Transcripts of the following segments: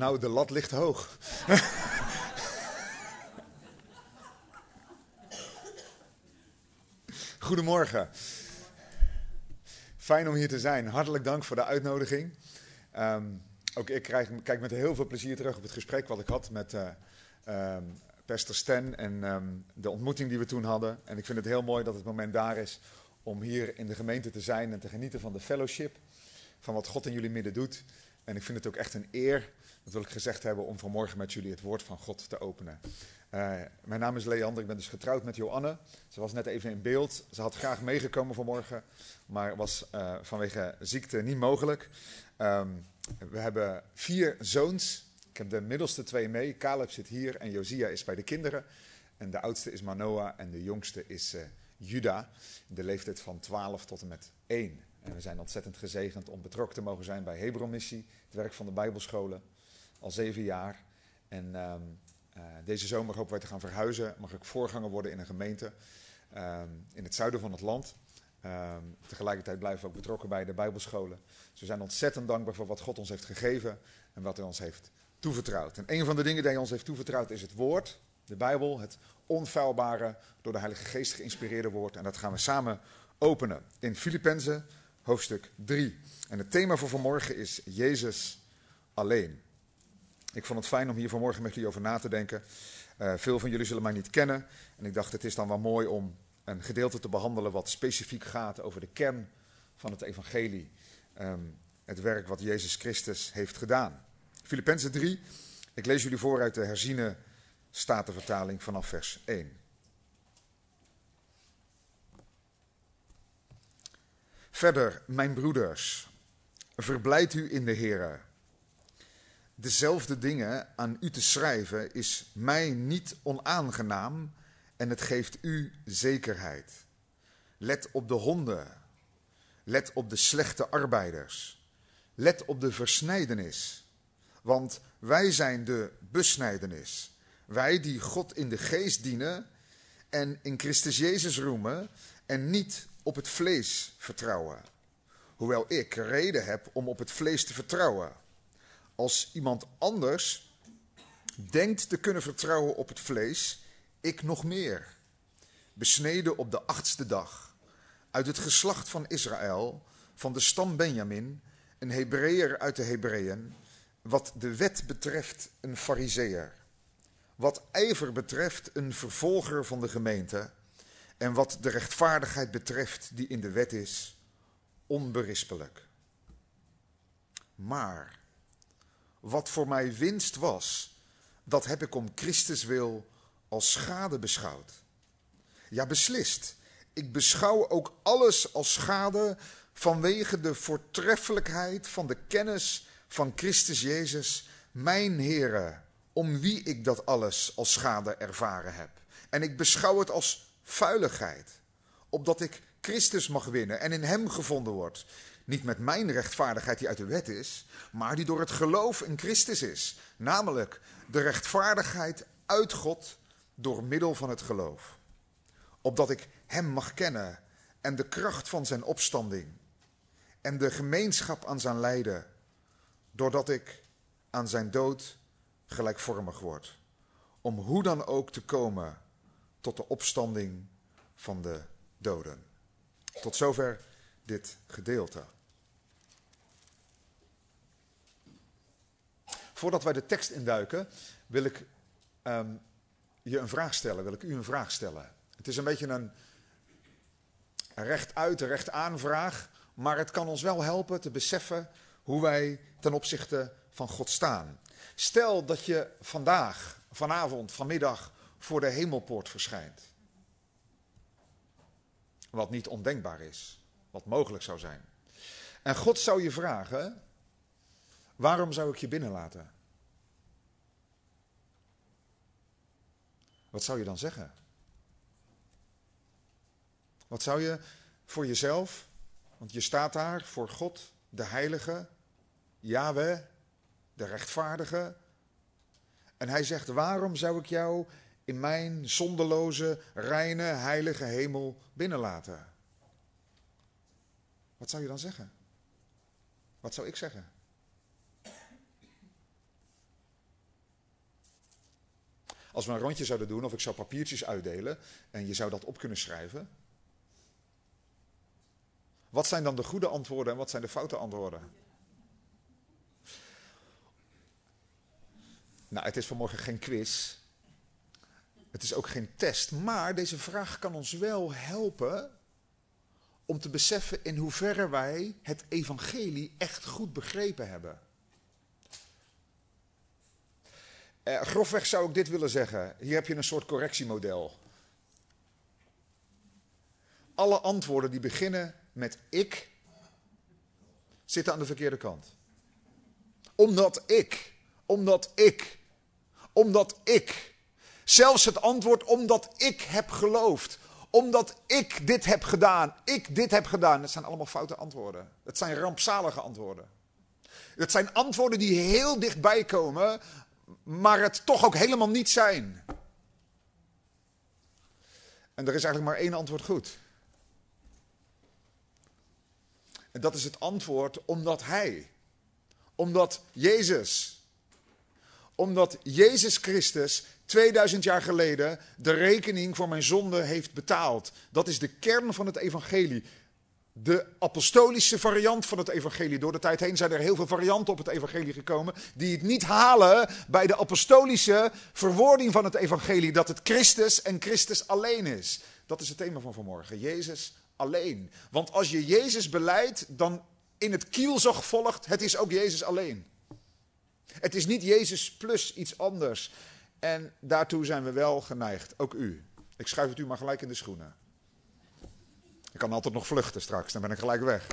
Nou, de lat ligt hoog. Goedemorgen. Fijn om hier te zijn. Hartelijk dank voor de uitnodiging. Ehm, ook ik krijg, kijk met heel veel plezier terug op het gesprek wat ik had met uh, Pastor Sten en ehm, de ontmoeting die we toen hadden. En ik vind het heel mooi dat het moment daar is om hier in de gemeente te zijn en te genieten van de fellowship. Van wat God in jullie midden doet. En ik vind het ook echt een eer, dat wil ik gezegd hebben, om vanmorgen met jullie het woord van God te openen. Uh, mijn naam is Leander, ik ben dus getrouwd met Joanne. Ze was net even in beeld. Ze had graag meegekomen vanmorgen, maar was uh, vanwege ziekte niet mogelijk. Um, we hebben vier zoons. Ik heb de middelste twee mee. Caleb zit hier en Josia is bij de kinderen. En de oudste is Manoa en de jongste is uh, Juda. De leeftijd van 12 tot en met 1. En we zijn ontzettend gezegend om betrokken te mogen zijn bij Hebron Missie, het werk van de Bijbelscholen, al zeven jaar. En um, uh, deze zomer hopen wij te gaan verhuizen. Mag ik voorganger worden in een gemeente um, in het zuiden van het land. Um, tegelijkertijd blijven we ook betrokken bij de Bijbelscholen. Dus we zijn ontzettend dankbaar voor wat God ons heeft gegeven en wat hij ons heeft toevertrouwd. En een van de dingen die hij ons heeft toevertrouwd is het woord, de Bijbel, het onfeilbare, door de Heilige Geest geïnspireerde woord. En dat gaan we samen openen in Filippenzen hoofdstuk 3. En het thema voor vanmorgen is Jezus alleen. Ik vond het fijn om hier vanmorgen met jullie over na te denken. Uh, veel van jullie zullen mij niet kennen. En ik dacht, het is dan wel mooi om een gedeelte te behandelen wat specifiek gaat over de kern van het evangelie. Um, het werk wat Jezus Christus heeft gedaan. Filippenzen 3. Ik lees jullie voor uit de herziene statenvertaling vanaf vers 1. Verder, mijn broeders, verblijd u in de Heer. Dezelfde dingen aan u te schrijven is mij niet onaangenaam en het geeft u zekerheid. Let op de honden. Let op de slechte arbeiders. Let op de versnijdenis. Want wij zijn de besnijdenis. Wij die God in de geest dienen en in Christus Jezus roemen en niet op het vlees vertrouwen. Hoewel ik reden heb om op het vlees te vertrouwen. Als iemand anders denkt te kunnen vertrouwen op het vlees, ik nog meer. Besneden op de achtste dag, uit het geslacht van Israël, van de stam Benjamin, een Hebreeër uit de Hebreeën, wat de wet betreft een Fariseer, wat ijver betreft een vervolger van de gemeente, en wat de rechtvaardigheid betreft die in de wet is, onberispelijk. Maar wat voor mij winst was, dat heb ik om Christus wil als schade beschouwd. Ja, beslist. Ik beschouw ook alles als schade vanwege de voortreffelijkheid van de kennis van Christus Jezus, mijn Heere, om wie ik dat alles als schade ervaren heb. En ik beschouw het als vuiligheid, opdat ik Christus mag winnen en in Hem gevonden wordt. Niet met mijn rechtvaardigheid die uit de wet is, maar die door het geloof in Christus is. Namelijk de rechtvaardigheid uit God door middel van het geloof. Opdat ik Hem mag kennen en de kracht van Zijn opstanding en de gemeenschap aan Zijn lijden, doordat ik aan Zijn dood gelijkvormig word. Om hoe dan ook te komen tot de opstanding van de doden. Tot zover dit gedeelte. Voordat wij de tekst induiken, wil ik um, je een vraag stellen, wil ik u een vraag stellen. Het is een beetje een rechtuit, rechtaan vraag, maar het kan ons wel helpen te beseffen hoe wij ten opzichte van God staan. Stel dat je vandaag, vanavond, vanmiddag voor de hemelpoort verschijnt. Wat niet ondenkbaar is, wat mogelijk zou zijn. En God zou je vragen: waarom zou ik je binnenlaten? Wat zou je dan zeggen? Wat zou je voor jezelf, want je staat daar voor God, de Heilige, Yahweh, de rechtvaardige. En hij zegt, waarom zou ik jou in mijn zondeloze, reine, heilige hemel binnenlaten? Wat zou je dan zeggen? Wat zou ik zeggen? Als we een rondje zouden doen, of ik zou papiertjes uitdelen en je zou dat op kunnen schrijven. Wat zijn dan de goede antwoorden en wat zijn de foute antwoorden? Nou, het is vanmorgen geen quiz. Het is ook geen test. Maar deze vraag kan ons wel helpen om te beseffen in hoeverre wij het evangelie echt goed begrepen hebben. Eh, grofweg zou ik dit willen zeggen. Hier heb je een soort correctiemodel. Alle antwoorden die beginnen met ik, zitten aan de verkeerde kant. Omdat ik, omdat ik, omdat ik. Zelfs het antwoord omdat ik heb geloofd. Omdat ik dit heb gedaan. Ik dit heb gedaan. Dat zijn allemaal foute antwoorden. Dat zijn rampzalige antwoorden. Dat zijn antwoorden die heel dichtbij komen, maar het toch ook helemaal niet zijn. En er is eigenlijk maar één antwoord goed. En dat is het antwoord omdat Hij, omdat Jezus, omdat Jezus Christus 2000 jaar geleden de rekening voor mijn zonde heeft betaald. Dat is de kern van het evangelie. De apostolische variant van het evangelie. Door de tijd heen zijn er heel veel varianten op het evangelie gekomen. die het niet halen bij de apostolische verwoording van het evangelie. dat het Christus en Christus alleen is. Dat is het thema van vanmorgen. Jezus alleen. Want als je Jezus beleidt, dan in het kielzog volgt, het is ook Jezus alleen. Het is niet Jezus plus iets anders. En daartoe zijn we wel geneigd, ook u. Ik schuif het u maar gelijk in de schoenen. Kan altijd nog vluchten straks, dan ben ik gelijk weg.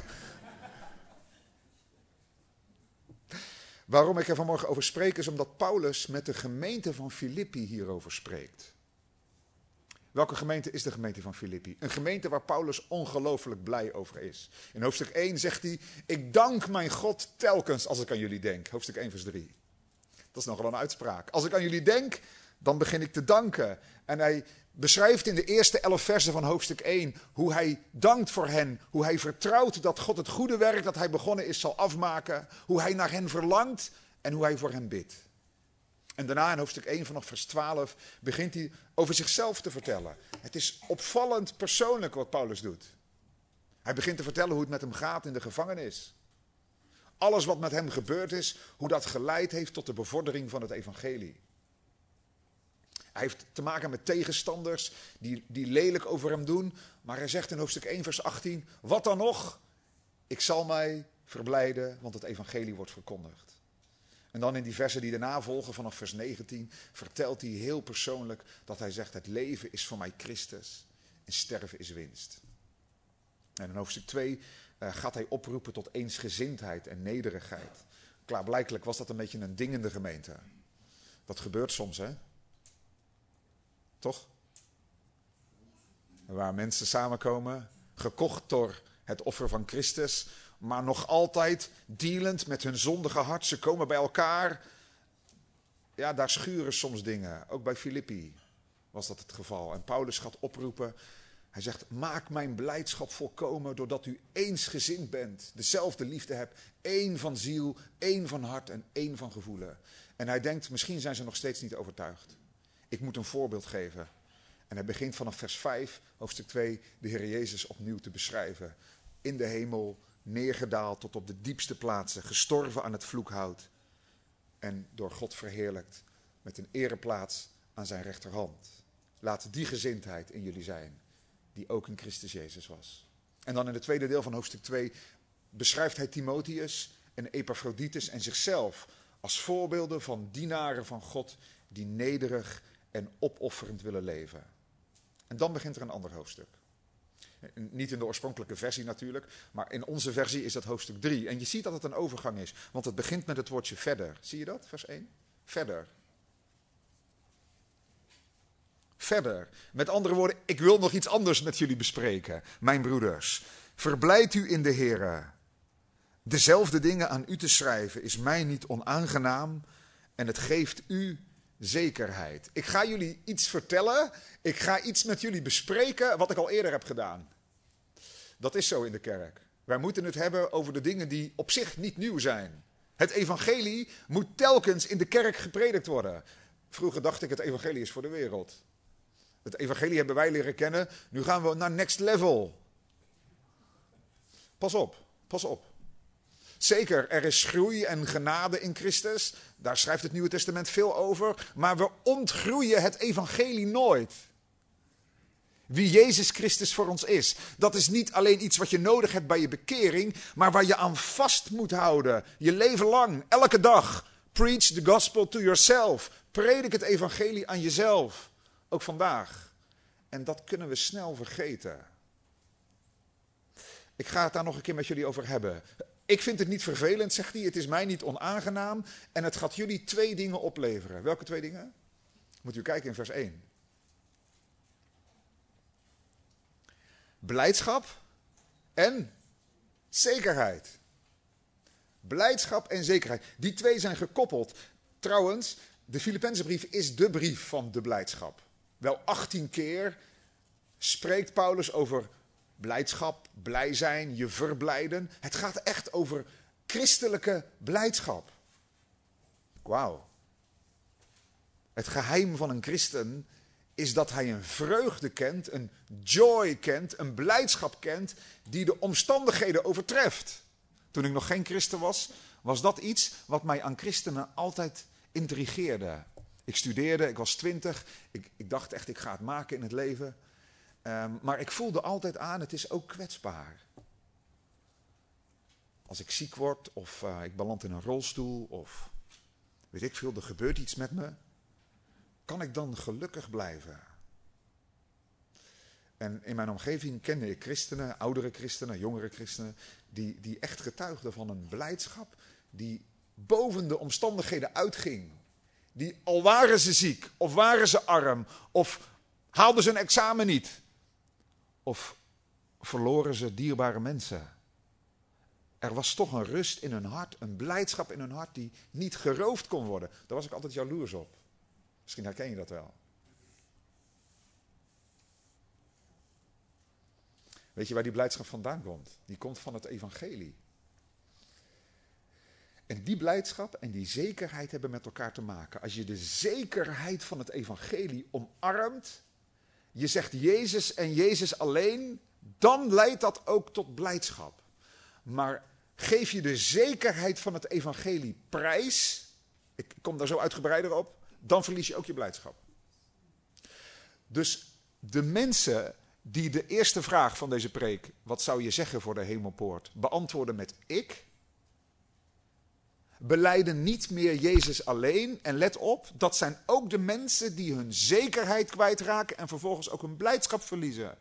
Waarom ik er vanmorgen over spreek is omdat Paulus met de gemeente van Filippi hierover spreekt. Welke gemeente is de gemeente van Filippi? Een gemeente waar Paulus ongelooflijk blij over is. In hoofdstuk 1 zegt hij: Ik dank mijn God telkens als ik aan jullie denk. Hoofdstuk 1, vers 3. Dat is nogal een uitspraak. Als ik aan jullie denk, dan begin ik te danken. En hij beschrijft in de eerste elf versen van hoofdstuk 1 hoe hij dankt voor hen. Hoe hij vertrouwt dat God het goede werk dat hij begonnen is zal afmaken. Hoe hij naar hen verlangt en hoe hij voor hen bidt. En daarna in hoofdstuk 1 vanaf vers 12 begint hij over zichzelf te vertellen. Het is opvallend persoonlijk wat Paulus doet. Hij begint te vertellen hoe het met hem gaat in de gevangenis. Alles wat met hem gebeurd is, hoe dat geleid heeft tot de bevordering van het evangelie. Hij heeft te maken met tegenstanders die, die lelijk over hem doen. Maar hij zegt in hoofdstuk 1, vers 18: Wat dan nog? Ik zal mij verblijden, want het evangelie wordt verkondigd. En dan in die versen die daarna volgen, vanaf vers 19, vertelt hij heel persoonlijk dat hij zegt: Het leven is voor mij Christus en sterven is winst. En in hoofdstuk 2 uh, gaat hij oproepen tot eensgezindheid en nederigheid. Klaarblijkelijk was dat een beetje een ding in de gemeente. Dat gebeurt soms, hè? Toch? Waar mensen samenkomen, gekocht door het offer van Christus, maar nog altijd dealend met hun zondige hart. Ze komen bij elkaar. Ja, daar schuren soms dingen. Ook bij Filippi was dat het geval. En Paulus gaat oproepen. Hij zegt: Maak mijn blijdschap volkomen doordat u eensgezind bent, dezelfde liefde hebt, één van ziel, één van hart en één van gevoelen. En hij denkt: Misschien zijn ze nog steeds niet overtuigd. Ik moet een voorbeeld geven. En hij begint vanaf vers 5, hoofdstuk 2, de Heer Jezus opnieuw te beschrijven. In de hemel, neergedaald tot op de diepste plaatsen, gestorven aan het vloekhout en door God verheerlijkt met een ereplaats aan zijn rechterhand. Laat die gezindheid in jullie zijn, die ook in Christus Jezus was. En dan in het tweede deel van hoofdstuk 2 beschrijft hij Timotheus en Epaphroditus en zichzelf als voorbeelden van dienaren van God die nederig en opofferend willen leven. En dan begint er een ander hoofdstuk. Niet in de oorspronkelijke versie natuurlijk, maar in onze versie is dat hoofdstuk 3. En je ziet dat het een overgang is, want het begint met het woordje verder. Zie je dat, vers 1? Verder. verder. Met andere woorden, ik wil nog iets anders met jullie bespreken, mijn broeders. Verblijd u in de Heer. Dezelfde dingen aan u te schrijven is mij niet onaangenaam en het geeft u zekerheid. Ik ga jullie iets vertellen, ik ga iets met jullie bespreken wat ik al eerder heb gedaan. Dat is zo in de kerk. Wij moeten het hebben over de dingen die op zich niet nieuw zijn. Het evangelie moet telkens in de kerk gepredikt worden. Vroeger dacht ik het evangelie is voor de wereld. Het evangelie hebben wij leren kennen. Nu gaan we naar next level. Pas op, pas op. Zeker, er is groei en genade in Christus. Daar schrijft het Nieuwe Testament veel over. Maar we ontgroeien het evangelie nooit. Wie Jezus Christus voor ons is. Dat is niet alleen iets wat je nodig hebt bij je bekering, maar waar je aan vast moet houden. Je leven lang, elke dag. Preach the gospel to yourself. Predik het evangelie aan jezelf. Ook vandaag. En dat kunnen we snel vergeten. Ik ga het daar nog een keer met jullie over hebben. Ik vind het niet vervelend, zegt hij. Het is mij niet onaangenaam. En het gaat jullie twee dingen opleveren. Welke twee dingen? Moet u kijken in vers 1. Blijdschap en zekerheid. Blijdschap en zekerheid. Die twee zijn gekoppeld. Trouwens, de Filipijnse brief is de brief van de blijdschap. Wel 18 keer spreekt Paulus over blijdschap, blij zijn, je verblijden. Het gaat echt over christelijke blijdschap. Wauw. Het geheim van een christen is dat hij een vreugde kent, een joy kent, een blijdschap kent die de omstandigheden overtreft. Toen ik nog geen christen was, was dat iets wat mij aan christenen altijd intrigeerde. Ik studeerde, ik was twintig, ik, ik dacht echt ik ga het maken in het leven. Ehm, maar ik voelde altijd aan, het is ook kwetsbaar. Als ik ziek word of uh, ik beland in een rolstoel of weet ik veel, er gebeurt iets met me. Kan ik dan gelukkig blijven? En in mijn omgeving kende ik christenen, oudere christenen, jongere christenen, die, die echt getuigden van een blijdschap die boven de omstandigheden uitging. Die al waren ze ziek, of waren ze arm, of haalden ze een examen niet, of verloren ze dierbare mensen. Er was toch een rust in hun hart, een blijdschap in hun hart die niet geroofd kon worden. Daar was ik altijd jaloers op. Misschien herken je dat wel. Weet je waar die blijdschap vandaan komt? Die komt van het evangelie. En die blijdschap en die zekerheid hebben met elkaar te maken. Als je de zekerheid van het evangelie omarmt, je zegt Jezus en Jezus alleen, dan leidt dat ook tot blijdschap. Maar geef je de zekerheid van het evangelie prijs, ik kom daar zo uitgebreider op, dan verlies je ook je blijdschap. Dus de mensen die de eerste vraag van deze preek, wat zou je zeggen voor de hemelpoort, beantwoorden met ik, beleiden niet meer Jezus alleen. En let op, dat zijn ook de mensen die hun zekerheid kwijtraken en vervolgens ook hun blijdschap verliezen.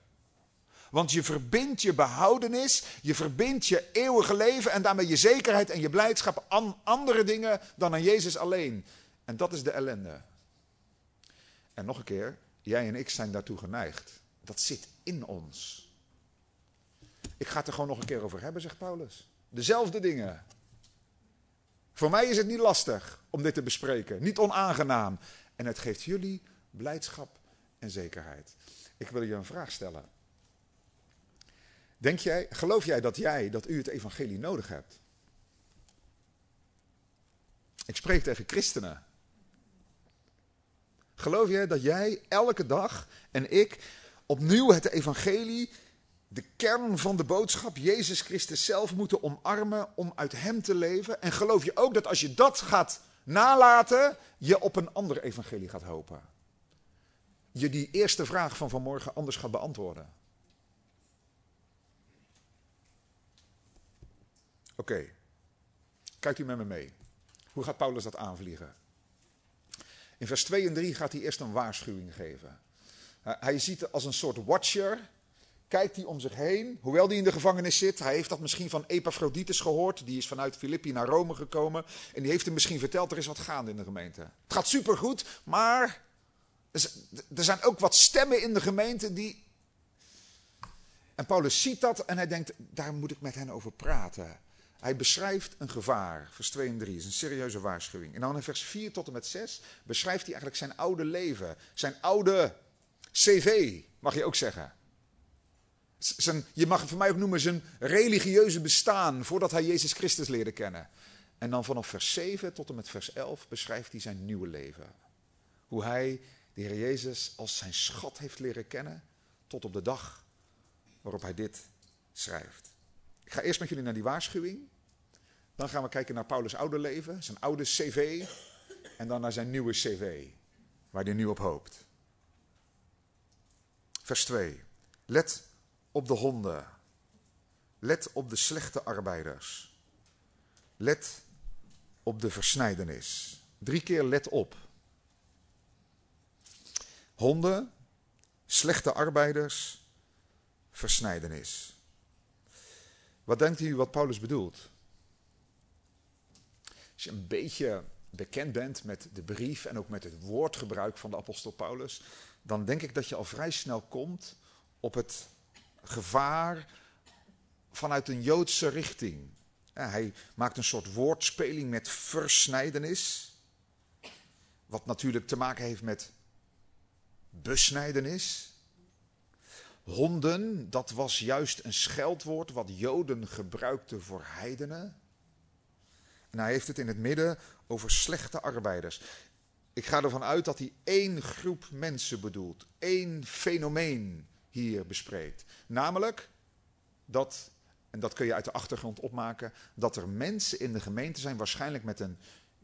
Want je verbindt je behoudenis, je verbindt je eeuwige leven en daarmee je zekerheid en je blijdschap aan andere dingen dan aan Jezus alleen. En dat is de ellende. En nog een keer, jij en ik zijn daartoe geneigd. Dat zit in ons. Ik ga het er gewoon nog een keer over hebben, zegt Paulus. Dezelfde dingen. Voor mij is het niet lastig om dit te bespreken, niet onaangenaam. En het geeft jullie blijdschap en zekerheid. Ik wil je een vraag stellen. Denk jij, geloof jij dat jij, dat u het evangelie nodig hebt? Ik spreek tegen christenen. Geloof jij dat jij elke dag en ik opnieuw het evangelie de kern van de boodschap, Jezus Christus zelf, moeten omarmen om uit Hem te leven? En geloof je ook dat als je dat gaat nalaten, je op een ander evangelie gaat hopen? Je die eerste vraag van vanmorgen anders gaat beantwoorden? Oké, kijkt u met me mee. Hoe gaat Paulus dat aanvliegen? In vers 2 en 3 gaat hij eerst een waarschuwing geven. Hij ziet als een soort watcher kijkt hij om zich heen, hoewel hij in de gevangenis zit. Hij heeft dat misschien van Epaphroditus gehoord. Die is vanuit Filippi naar Rome gekomen. En die heeft hem misschien verteld, er is wat gaande in de gemeente. Het gaat supergoed, maar Er zijn ook wat stemmen in de gemeente die. En Paulus ziet dat en hij denkt: daar moet ik met hen over praten. Hij beschrijft een gevaar, vers 2 en 3, is een serieuze waarschuwing. En dan in vers 4 tot en met 6 beschrijft hij eigenlijk zijn oude leven, zijn oude cv, mag je ook zeggen. Zijn, je mag het voor mij ook noemen zijn religieuze bestaan voordat hij Jezus Christus leerde kennen. En dan vanaf vers 7 tot en met vers 11 beschrijft hij zijn nieuwe leven. Hoe hij de Heer Jezus als zijn schat heeft leren kennen tot op de dag waarop hij dit schrijft. Ik ga eerst met jullie naar die waarschuwing. Dan gaan we kijken naar Paulus' oude leven, zijn oude cv. En dan naar zijn nieuwe cv, waar hij nu op hoopt. Vers 2. Let op de honden. Let op de slechte arbeiders. Let op de versnijdenis. Drie keer let op. Honden, slechte arbeiders, versnijdenis. Wat denkt u wat Paulus bedoelt? Als je een beetje bekend bent met de brief en ook met het woordgebruik van de apostel Paulus, dan denk ik dat je al vrij snel komt op het gevaar vanuit een Joodse richting. hij maakt een soort woordspeling met versnijdenis, wat natuurlijk te maken heeft met besnijdenis. Honden, dat was juist een scheldwoord wat Joden gebruikten voor heidenen. En hij heeft het in het midden over slechte arbeiders. Ik ga ervan uit dat hij één groep mensen bedoelt, één fenomeen hier bespreekt. Namelijk dat, en dat kun je uit de achtergrond opmaken, dat er mensen in de gemeente zijn, waarschijnlijk met een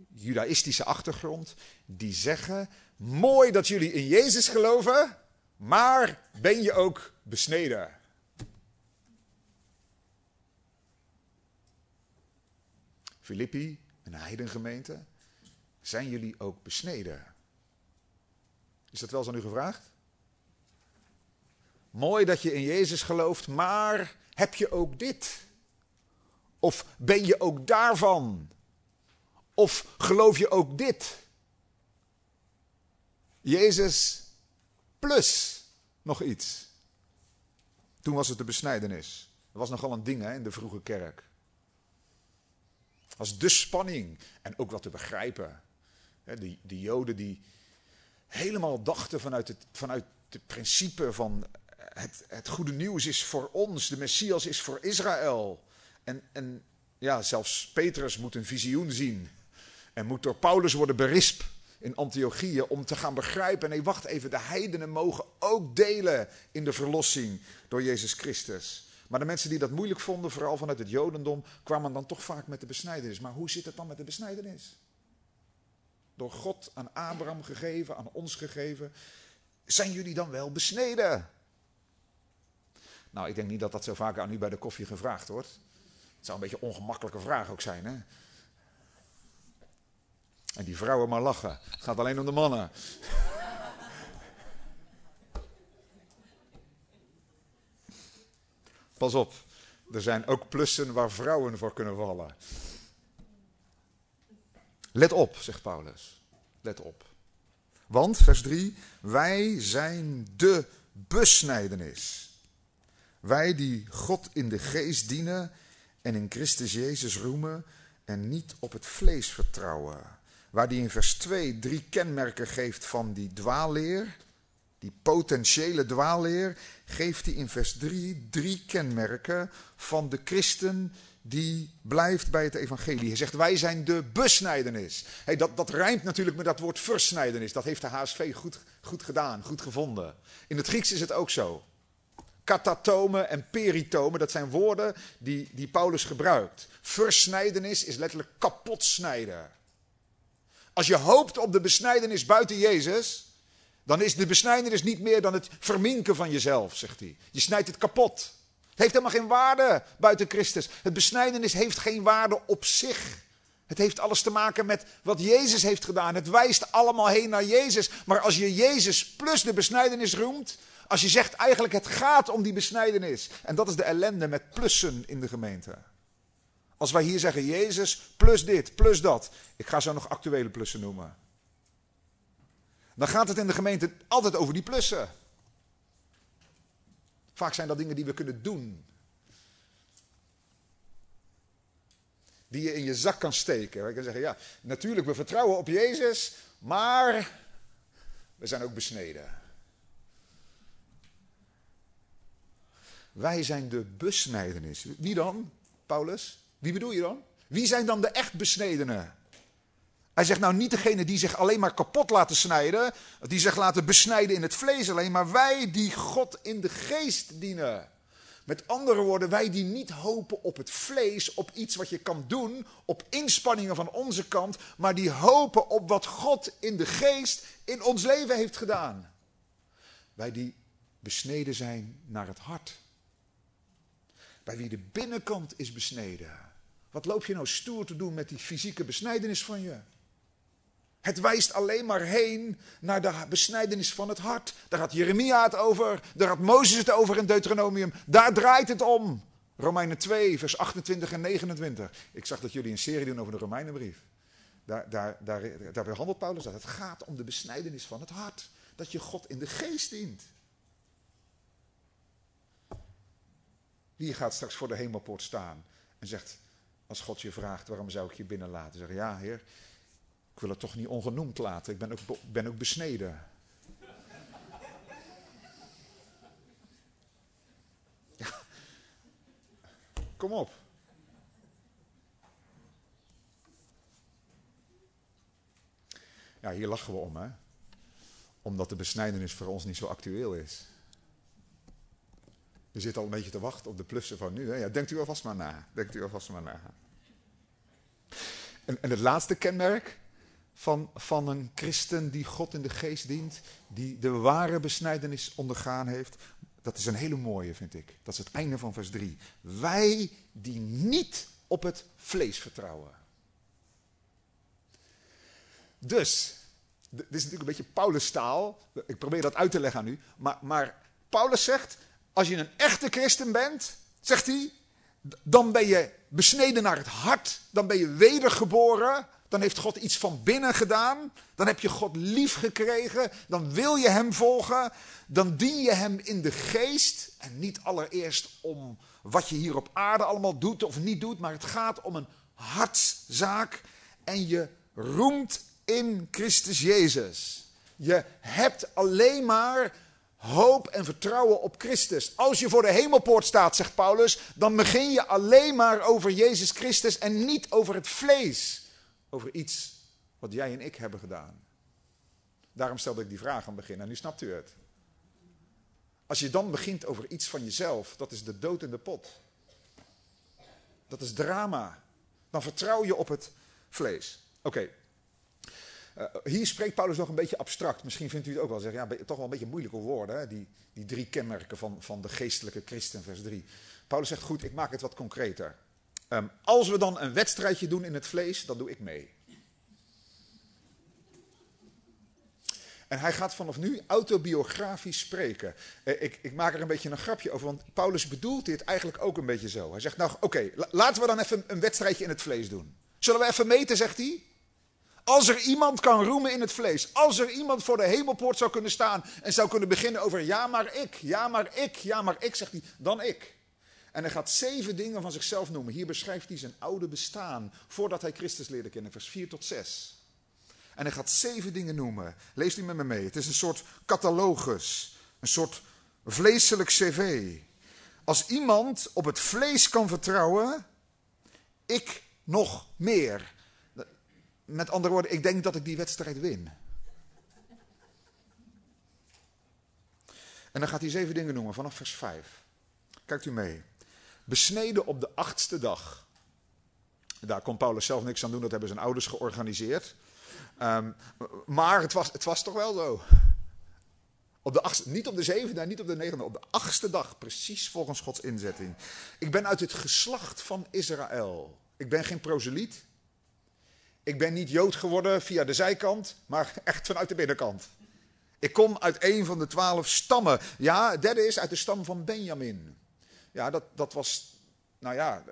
judaïstische achtergrond, die zeggen: Mooi dat jullie in Jezus geloven, maar ben je ook besneden? Filippi, een heidengemeente, zijn jullie ook besneden? Is dat wel eens aan u gevraagd? Mooi dat je in Jezus gelooft, maar heb je ook dit? Of ben je ook daarvan? Of geloof je ook dit? Jezus plus nog iets. Toen was het de besnijdenis. Dat was nogal een ding hè, in de vroege kerk. Was de spanning. En ook wat te begrijpen. De, de Joden die helemaal dachten vanuit het, vanuit het principe van het, het goede nieuws is voor ons, de Messias is voor Israël. En, en ja, zelfs Petrus moet een visioen zien. En moet door Paulus worden berispt in Antiochië om te gaan begrijpen. Nee, wacht even, de heidenen mogen ook delen in de verlossing door Jezus Christus. Maar de mensen die dat moeilijk vonden, vooral vanuit het Jodendom, kwamen dan toch vaak met de besnijdenis. Maar hoe zit het dan met de besnijdenis? Door God aan Abraham gegeven, aan ons gegeven. Zijn jullie dan wel besneden? Nou, ik denk niet dat dat zo vaak aan u bij de koffie gevraagd wordt. Het zou een beetje een ongemakkelijke vraag ook zijn, hè? En die vrouwen maar lachen. Het gaat alleen om de mannen. Pas op, er zijn ook plussen waar vrouwen voor kunnen vallen. Let op, zegt Paulus. Let op. Want, vers 3, wij zijn de besnijdenis. Wij die God in de geest dienen en in Christus Jezus roemen en niet op het vlees vertrouwen. Waar die in vers 2 drie kenmerken geeft van die dwaalleer, die potentiële dwaalleer, geeft hij in vers 3 drie kenmerken van de christen die blijft bij het evangelie. Hij zegt, wij zijn de besnijdenis. Hey, dat, dat rijmt natuurlijk met dat woord versnijdenis. Dat heeft de HSV goed, goed gedaan, goed gevonden. In het Grieks is het ook zo. Katatomen en peritomen, dat zijn woorden die, die Paulus gebruikt. Versnijdenis is letterlijk kapot snijden. Als je hoopt op de besnijdenis buiten Jezus, dan is de besnijdenis niet meer dan het verminken van jezelf, zegt hij. Je snijdt het kapot. Het heeft helemaal geen waarde buiten Christus. Het besnijdenis heeft geen waarde op zich. Het heeft alles te maken met wat Jezus heeft gedaan. Het wijst allemaal heen naar Jezus. Maar als je Jezus plus de besnijdenis roemt, als je zegt eigenlijk het gaat om die besnijdenis. En dat is de ellende met plussen in de gemeente. Als wij hier zeggen Jezus plus dit, plus dat. Ik ga zo nog actuele plussen noemen. dan gaat het in de gemeente altijd over die plussen. Vaak zijn dat dingen die we kunnen doen. Die je in je zak kan steken. Je kan zeggen, ja, natuurlijk, we vertrouwen op Jezus, maar we zijn ook besneden. Wij zijn de besnijdenis. Wie dan, Paulus? Wie bedoel je dan? Wie zijn dan de echt besnedenen? Hij zegt nou niet degene die zich alleen maar kapot laten snijden, die zich laten besnijden in het vlees alleen, maar wij die God in de geest dienen. Met andere woorden, wij die niet hopen op het vlees, op iets wat je kan doen, op inspanningen van onze kant, maar die hopen op wat God in de geest in ons leven heeft gedaan. Wij die besneden zijn naar het hart. Bij wie de binnenkant is besneden. Wat loop je nou stoer te doen met die fysieke besnijdenis van je? Het wijst alleen maar heen naar de besnijdenis van het hart. Daar had Jeremia het over, daar had Mozes het over in Deuteronomium. Daar draait het om. Romeinen 2, vers 28 en 29. Ik zag dat jullie een serie doen over de Romeinenbrief. Daar, daar, daar, daar behandelt Paulus dat. Het gaat om de besnijdenis van het hart. Dat je God in de geest dient. Wie gaat straks voor de hemelpoort staan en zegt, als God je vraagt, waarom zou ik je binnenlaten? Zeg ja heer, ik wil het toch niet ongenoemd laten. Ik ben ook, ben ook besneden. Kom op. Ja, hier lachen we om, hè? Omdat de besnijdenis voor ons niet zo actueel is. We zitten al een beetje te wachten op de plussen van nu. Hè? Ja, denkt u alvast maar na. Denkt u alvast maar na. En, en het laatste kenmerk van, van een christen die God in de geest dient, die de ware besnijdenis ondergaan heeft. Dat is een hele mooie, vind ik. Dat is het einde van vers 3. Wij die niet op het vlees vertrouwen. Dus, dit is natuurlijk een beetje Paulus taal. Ik probeer dat uit te leggen aan u. Maar, maar Paulus zegt, als je een echte christen bent, zegt hij, dan ben je besneden naar het hart. Dan ben je wedergeboren. Dan heeft God iets van binnen gedaan. Dan heb je God lief gekregen. Dan wil je Hem volgen. Dan dien je Hem in de geest. En niet allereerst om wat je hier op aarde allemaal doet of niet doet. Maar het gaat om een hartszaak. En je roemt in Christus Jezus. Je hebt alleen maar hoop en vertrouwen op Christus. Als je voor de hemelpoort staat, zegt Paulus, dan begin je alleen maar over Jezus Christus en niet over het vlees over iets wat jij en ik hebben gedaan. Daarom stelde ik die vraag aan het begin en nu snapt u het. Als je dan begint over iets van jezelf, dat is de dood in de pot. Dat is drama. Dan vertrouw je op het vlees. Oké. Eh, hier spreekt Paulus nog een beetje abstract. Misschien vindt u het ook wel. Zeg, ja, toch wel een beetje moeilijke woorden. Hè? Die, die drie kenmerken van, van de geestelijke christen, vers 3. Paulus zegt, goed, ik maak het wat concreter. Um, als we dan een wedstrijdje doen in het vlees, dan doe ik mee. En hij gaat vanaf nu autobiografisch spreken. Eh, ik, ik, maak er een beetje een grapje over, want Paulus bedoelt dit eigenlijk ook een beetje zo. Hij zegt, nou oké, laten we dan even een wedstrijdje in het vlees doen. Zullen we even meten, zegt hij? Als er iemand kan roemen in het vlees, als er iemand voor de hemelpoort zou kunnen staan en zou kunnen beginnen over ja maar ik, ja maar ik, ja maar ik, zegt hij, dan ik. En hij gaat zeven dingen van zichzelf noemen. Hier beschrijft hij zijn oude bestaan voordat hij Christus leerde kennen, vers 4 tot 6. En hij gaat zeven dingen noemen. Lees die met me mee. Het is een soort catalogus, een soort vleeselijk cv. Als iemand op het vlees kan vertrouwen, ik nog meer. Met andere woorden, ik denk dat ik die wedstrijd win. En dan gaat hij zeven dingen noemen vanaf vers 5. Kijkt u mee besneden op de achtste dag. Daar kon Paulus zelf niks aan doen, dat hebben zijn ouders georganiseerd. Ehm, maar het was, het was toch wel zo. Op de achtste, niet op de zevende niet op de negende, op de achtste dag, precies volgens Gods inzetting. Ik ben uit het geslacht van Israël. Ik ben geen proseliet. Ik ben niet Jood geworden via de zijkant, maar echt vanuit de binnenkant. Ik kom uit een van de twaalf stammen. Ja, derde is uit de stam van Benjamin. Ja, dat, dat was, nou ja,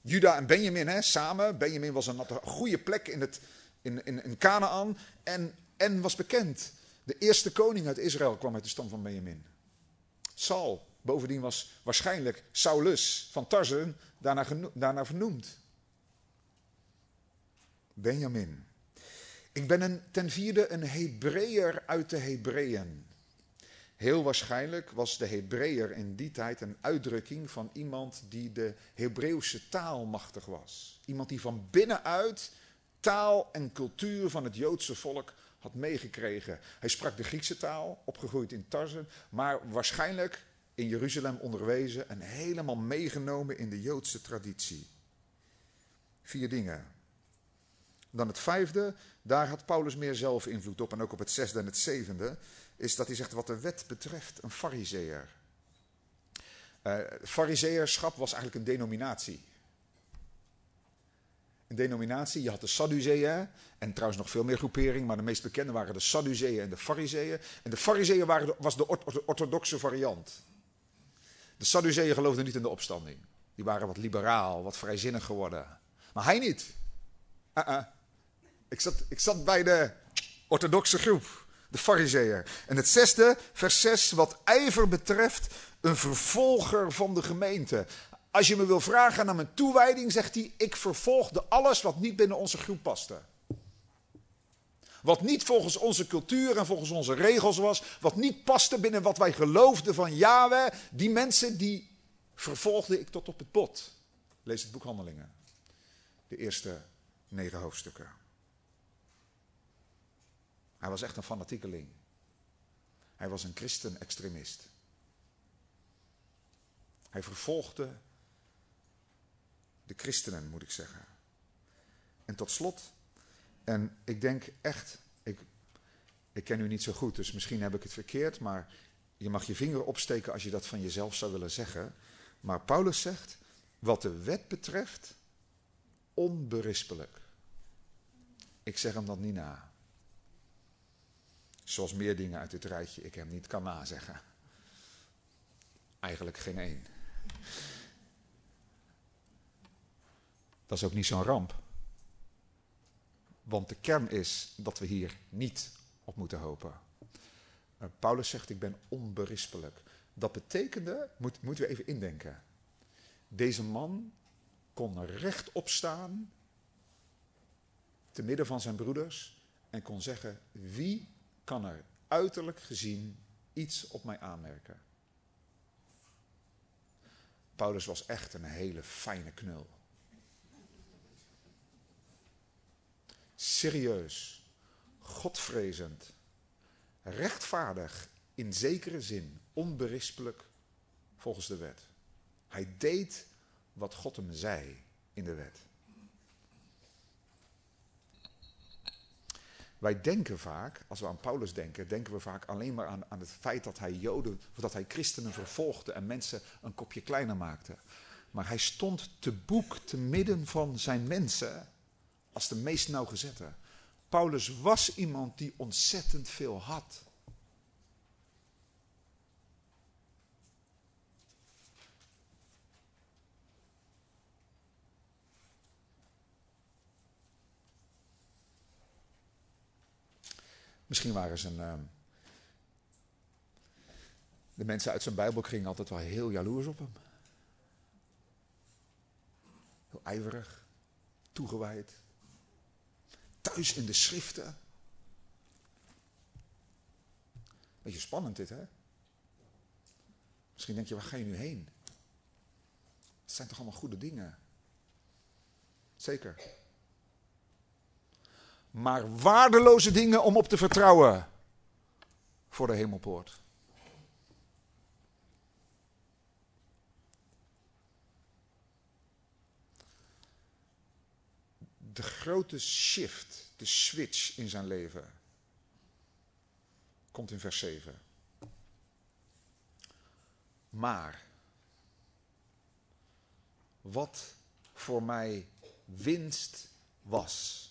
Juda en Benjamin hè, samen. Benjamin was een, een goede plek in, het, in, in, Canaan. En En was bekend. De eerste koning uit Israël kwam uit de stam van Benjamin. Saul, bovendien was waarschijnlijk Saulus van Tarsen daarna, daarna vernoemd. Benjamin. Ik ben een, ten vierde een Hebreeër uit de Hebreeën. Heel waarschijnlijk was de Hebreeër in die tijd een uitdrukking van iemand die de Hebreeuwse taal machtig was. Iemand die van binnenuit taal en cultuur van het Joodse volk had meegekregen. Hij sprak de Griekse taal, opgegroeid in Tarsen, maar waarschijnlijk in Jeruzalem onderwezen en helemaal meegenomen in de Joodse traditie. Vier dingen. Dan het vijfde, daar had Paulus meer zelf invloed op en ook op het zesde en het zevende, is dat hij zegt wat de wet betreft een fariseer. Uh, was eigenlijk een denominatie. Een denominatie, je had de Sadduceeën en trouwens nog veel meer groeperingen, maar de meest bekende waren de Sadduceeën en de Fariseeën. En de Fariseeën waren, was de orthodoxe variant. De Sadduceeën geloofden niet in de opstanding. Die waren wat liberaal, wat vrijzinnig geworden. Maar hij niet. Uh -uh. Ik, zat, ik zat bij de orthodoxe groep, de Fariseeën. En het zesde, vers 6, wat ijver betreft, een vervolger van de gemeente. Als je me wil vragen naar mijn toewijding, zegt hij: Ik vervolgde alles wat niet binnen onze groep paste. Wat niet volgens onze cultuur en volgens onze regels was. Wat niet paste binnen wat wij geloofden van Yahweh. Die mensen die vervolgde ik tot op het bot. Lees het boek Handelingen. De eerste negen hoofdstukken. Hij was echt een fanatiekeling. Hij was een christen-extremist. Hij vervolgde de christenen, moet ik zeggen. En tot slot, en ik denk echt, ik, ik ken u niet zo goed, dus misschien heb ik het verkeerd, maar je mag je vinger opsteken als je dat van jezelf zou willen zeggen. Maar Paulus zegt, wat de wet betreft, onberispelijk. Ik zeg hem dat niet na. Zoals meer dingen uit dit rijtje ik hem niet kan nazeggen. Eigenlijk geen één. Dat is ook niet zo'n ramp. Want de kern is dat we hier niet op moeten hopen. Uh, Paulus zegt: Ik ben onberispelijk. Dat betekende, moet, moeten we even indenken. Deze man kon rechtop staan, te midden van zijn broeders, en kon zeggen: Wie kan er uiterlijk gezien iets op mij aanmerken? Paulus was echt een hele fijne knul. serieus, godvrezend, rechtvaardig in zekere zin, onberispelijk volgens de wet. Hij deed wat God hem zei in de wet. Wij denken vaak, als we aan Paulus denken, denken we vaak alleen maar aan, aan het feit dat hij Joden, of dat hij christenen vervolgde en mensen een kopje kleiner maakte. Maar hij stond te boek te midden van zijn mensen als de meest nauwgezette. Paulus was iemand die ontzettend veel had. Misschien waren ze een. Uh, de mensen uit zijn Bijbelkring altijd wel heel jaloers op hem. Heel ijverig, toegewijd thuis in de schriften. Beetje spannend dit, hè? Misschien denk je, waar ga je nu heen? Het zijn toch allemaal goede dingen? Zeker. Maar waardeloze dingen om op te vertrouwen voor de hemelpoort. de grote shift, de switch in zijn leven, komt in vers 7. Maar wat voor mij winst was.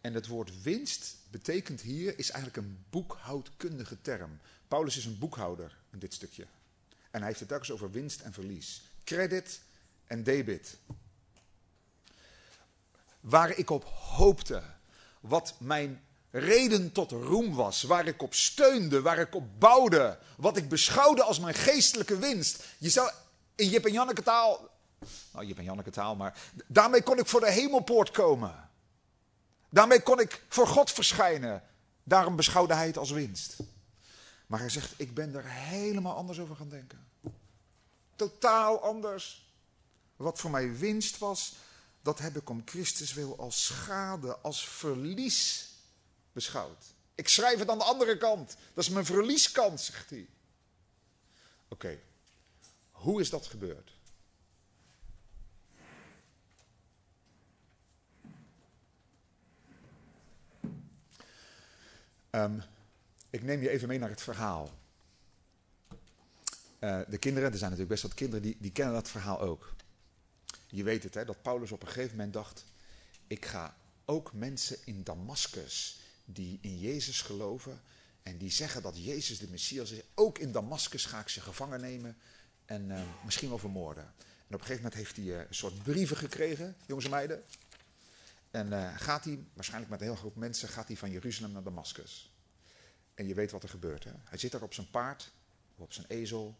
En het woord winst betekent hier, is eigenlijk een boekhoudkundige term. Paulus is een boekhouder in dit stukje. En hij heeft het telkens over winst en verlies. Credit en debit waar ik op hoopte, wat mijn reden tot roem was, waar ik op steunde, waar ik op bouwde, wat ik beschouwde als mijn geestelijke winst. Je zou in Jip en Janneke taal, nou Jip en Janneke taal, maar daarmee kon ik voor de hemelpoort komen. Daarmee kon ik voor God verschijnen. Daarom beschouwde hij het als winst. Maar hij zegt, ik ben er helemaal anders over gaan denken. Totaal anders. Wat voor mij winst was, dat heb ik om Christus wil als schade, als verlies beschouwd. Ik schrijf het aan de andere kant. Dat is mijn verlieskant, zegt hij. Oké, hoe is dat gebeurd? Um, ik neem je even mee naar het verhaal. Uh, de kinderen, er zijn natuurlijk best wat kinderen die, die kennen dat verhaal ook. Je weet het, hè, dat Paulus op een gegeven moment dacht: ik ga ook mensen in Damascus die in Jezus geloven en die zeggen dat Jezus de Messias is, ook in Damascus ga ik ze gevangen nemen en uh, misschien wel vermoorden. En op een gegeven moment heeft hij uh, een soort brieven gekregen, jongens en meiden. En uh, gaat hij, waarschijnlijk met een heel groep mensen, gaat hij van Jeruzalem naar Damascus. En je weet wat er gebeurt. Hè? Hij zit daar op zijn paard, of op zijn ezel.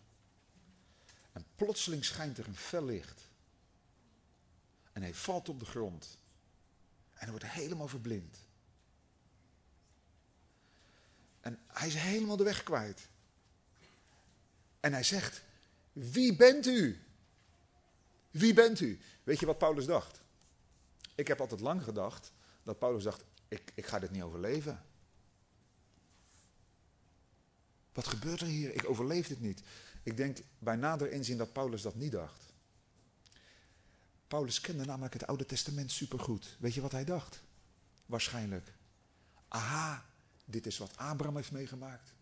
En plotseling schijnt er een fel licht. En hij valt op de grond. En hij wordt helemaal verblind. En hij is helemaal de weg kwijt. En hij zegt: Wie bent u? Wie bent u? Weet je wat Paulus dacht? Ik heb altijd lang gedacht dat Paulus dacht: Ik, ik ga dit niet overleven. Wat gebeurt er hier? Ik overleef dit niet. Ik denk bij nader inzien dat Paulus dat niet dacht. Paulus kende namelijk het Oude Testament supergoed. Weet je wat hij dacht? Waarschijnlijk. Aha, dit is wat Abraham heeft meegemaakt.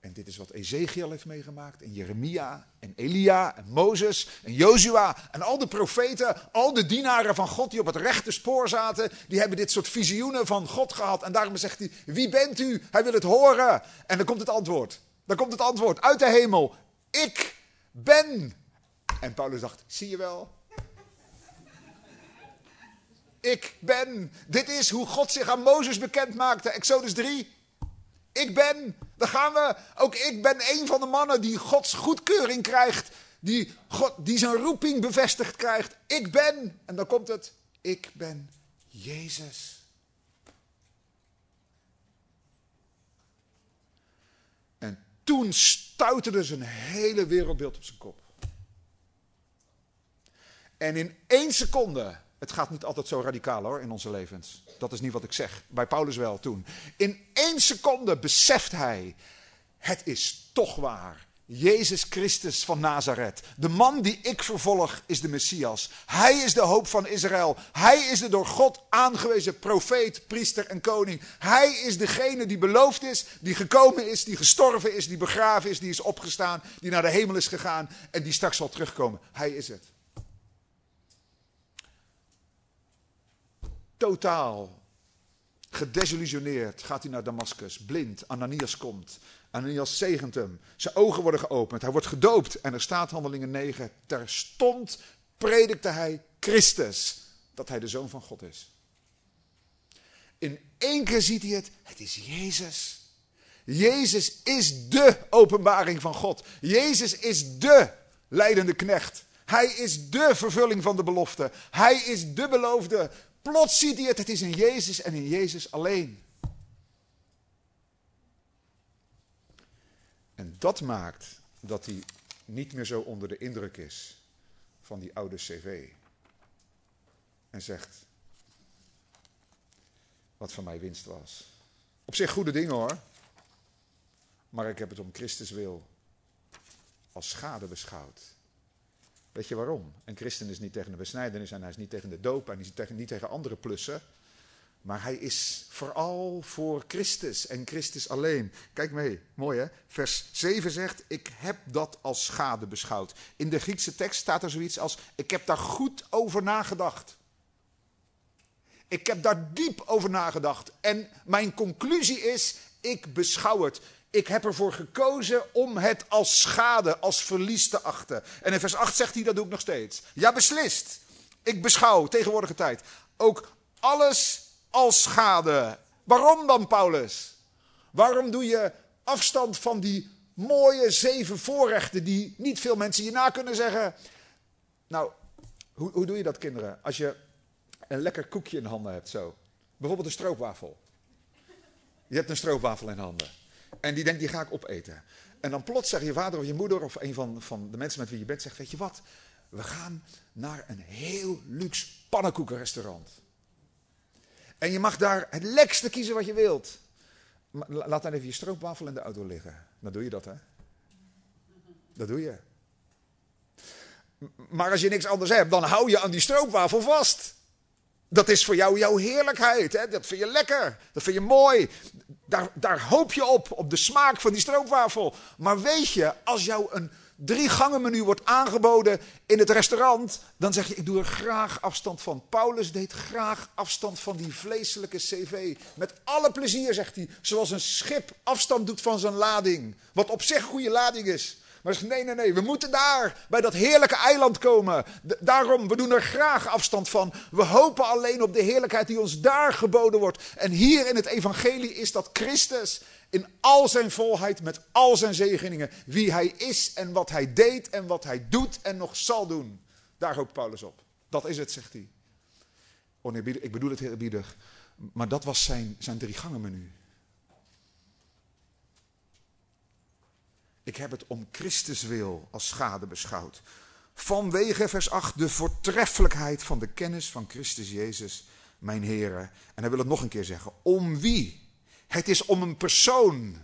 En dit is wat Ezekiel heeft meegemaakt. En Jeremia en Elia en Mozes en Jozua en al de profeten, al de dienaren van God die op het rechte spoor zaten, die hebben dit soort visioenen van God gehad. En daarom zegt hij, wie bent u? Hij wil het horen. En dan komt het antwoord. Dan komt het antwoord uit de hemel. Ik ben. En Paulus dacht, zie je wel? Ik ben. Dit is hoe God zich aan Mozes bekend maakte. Exodus 3. Ik ben, daar gaan we. Ook ik ben een van de mannen die Gods goedkeuring krijgt. Die, God, die zijn roeping bevestigd krijgt. Ik ben. En dan komt het. Ik ben Jezus. En toen stuiterde zijn hele wereldbeeld op zijn kop. En in één seconde het gaat niet altijd zo radicaal hoor in onze levens. Dat is niet wat ik zeg. Bij Paulus wel toen. In één seconde beseft hij: het is toch waar. Jezus Christus van Nazareth. De man die ik vervolg is de Messias. Hij is de hoop van Israël. Hij is de door God aangewezen profeet, priester en koning. Hij is degene die beloofd is, die gekomen is, die gestorven is, die begraven is, die is opgestaan, die naar de hemel is gegaan en die straks zal terugkomen. Hij is het. Totaal gedesillusioneerd gaat hij naar Damascus, blind. Ananias komt. Ananias zegent hem. Zijn ogen worden geopend. Hij wordt gedoopt. En er staat handelingen 9. Terstond predikte hij Christus. Dat hij de zoon van God is. In één keer ziet hij het. Het is Jezus. Jezus is de openbaring van God. Jezus is de leidende knecht. Hij is de vervulling van de belofte. Hij is de beloofde Plots ziet hij het, het is in Jezus en in Jezus alleen. En dat maakt dat hij niet meer zo onder de indruk is van die oude cv. En zegt, wat van mij winst was. Op zich goede dingen hoor. Maar ik heb het om Christus wil als schade beschouwd. Weet je waarom? Een christen is niet tegen de besnijdenis en hij is niet tegen de doop en hij is tegen, niet tegen andere plussen. Maar hij is vooral voor Christus en Christus alleen. Kijk mee, mooi hè? Vers 7 zegt, ik heb dat als schade beschouwd. In de Griekse tekst staat er zoiets als, ik heb daar goed over nagedacht. Ik heb daar diep over nagedacht. En mijn conclusie is, ik beschouw het. Ik heb ervoor gekozen om het als schade, als verlies te achten. En in vers 8 zegt hij, dat doe ik nog steeds. Ja, beslist. Ik beschouw, tegenwoordige tijd, ook alles als schade. Waarom dan, Paulus? Waarom doe je afstand van die mooie zeven voorrechten die niet veel mensen je na kunnen zeggen? Nou, hoe, hoe doe je dat, kinderen? Als je een lekker koekje in handen hebt, zo. Bijvoorbeeld een stroopwafel. Je hebt een stroopwafel in handen. En die denkt, die ga ik opeten. En dan plots zegt je vader of je moeder of een van, van de mensen met wie je bent, zegt, weet je wat? We gaan naar een heel luxe pannenkoekenrestaurant. En je mag daar het lekkerste kiezen wat je wilt. laat dan even je stroopwafel in de auto liggen. Dan doe je dat, hè? Dat doe je. Maar als je niks anders hebt, dan hou je aan die stroopwafel vast. Dat is voor jou jouw heerlijkheid. Hè? Dat vind je lekker. Dat vind je mooi. Daar, daar hoop je op, op de smaak van die stroopwafel. Maar weet je, als jou een drie gangen menu wordt aangeboden in het restaurant, dan zeg je, ik doe er graag afstand van. Paulus deed graag afstand van die vleeselijke cv. Met alle plezier, zegt hij, zoals een schip afstand doet van zijn lading. Wat op zich goede lading is. Maar zegt, nee, nee, nee, we moeten daar, bij dat heerlijke eiland komen. daarom, we doen er graag afstand van. We hopen alleen op de heerlijkheid die ons daar geboden wordt. En hier in het evangelie is dat Christus in al zijn volheid, met al zijn zegeningen. Wie hij is en wat hij deed en wat hij doet en nog zal doen. Daar hoopt Paulus op. Dat is het, zegt hij. Nee, ik bedoel het heel biedig. Maar dat was zijn, zijn drie gangen menu. Ik heb het om Christus wil als schade beschouwd. Vanwege, vers 8, de voortreffelijkheid van de kennis van Christus Jezus, mijn Heer. En hij wil het nog een keer zeggen. Om wie? Het is om een persoon.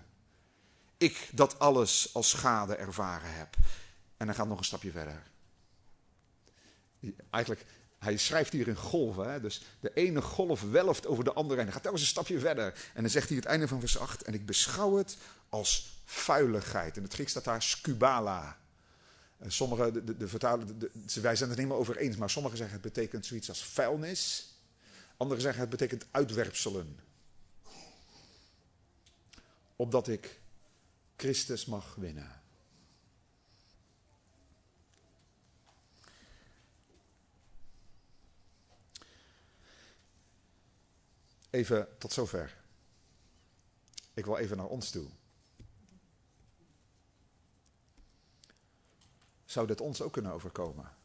Ik dat alles als schade ervaren heb. En hij gaat nog een stapje verder. Eigenlijk, hij schrijft hier in golven. Hè? Dus de ene golf welft over de andere. En hij gaat telkens een stapje verder. En dan zegt hij het einde van vers 8. En ik beschouw het als vuiligheid. In het Grieks staat daar skubala. En sommige, de, de, de vertalen, wij zijn het niet meer over eens, maar sommigen zeggen het betekent zoiets als vuilnis. Anderen zeggen het betekent uitwerpselen. Opdat ik Christus mag winnen. Even tot zover. Ik wil even naar ons toe. zou dit ons ook kunnen overkomen.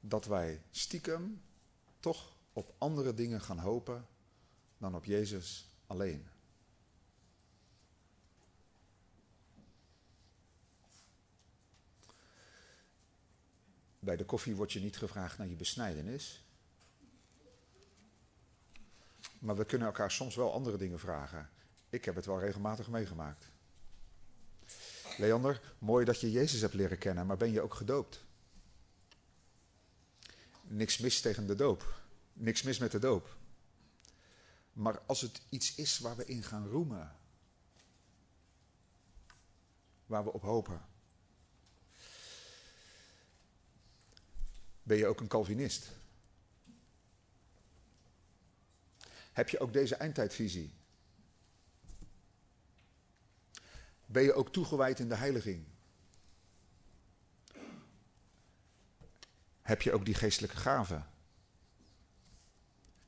Dat wij stiekem toch op andere dingen gaan hopen dan op Jezus alleen. Bij de koffie wordt je niet gevraagd naar je besnijdenis. Maar we kunnen elkaar soms wel andere dingen vragen. Ik heb het wel regelmatig meegemaakt. Leander, mooi dat je Jezus hebt leren kennen, maar ben je ook gedoopt? Niks mis tegen de doop. Niks mis met de doop. Maar als het iets is waar we in gaan roemen, waar we op hopen, ben je ook een Calvinist? Heb je ook deze eindtijdvisie? ben je ook toegewijd in de heiliging? Heb je ook die geestelijke gaven?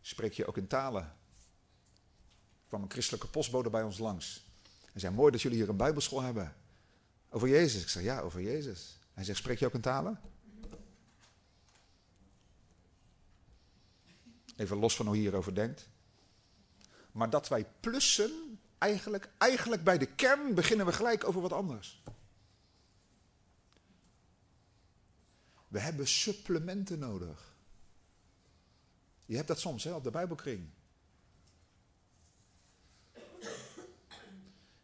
Spreek je ook in talen? Er kwam een christelijke postbode bij ons langs. Hij zei, mooi dat jullie hier een bijbelschool hebben. Over Jezus. Ik zeg, ja, over Jezus. Hij zegt, spreek je ook in talen? Even los van hoe je hierover denkt. Maar dat wij plussen eigenlijk, eigenlijk bij de kern beginnen we gelijk over wat anders. We hebben supplementen nodig. Je hebt dat soms hè, op de Bijbelkring.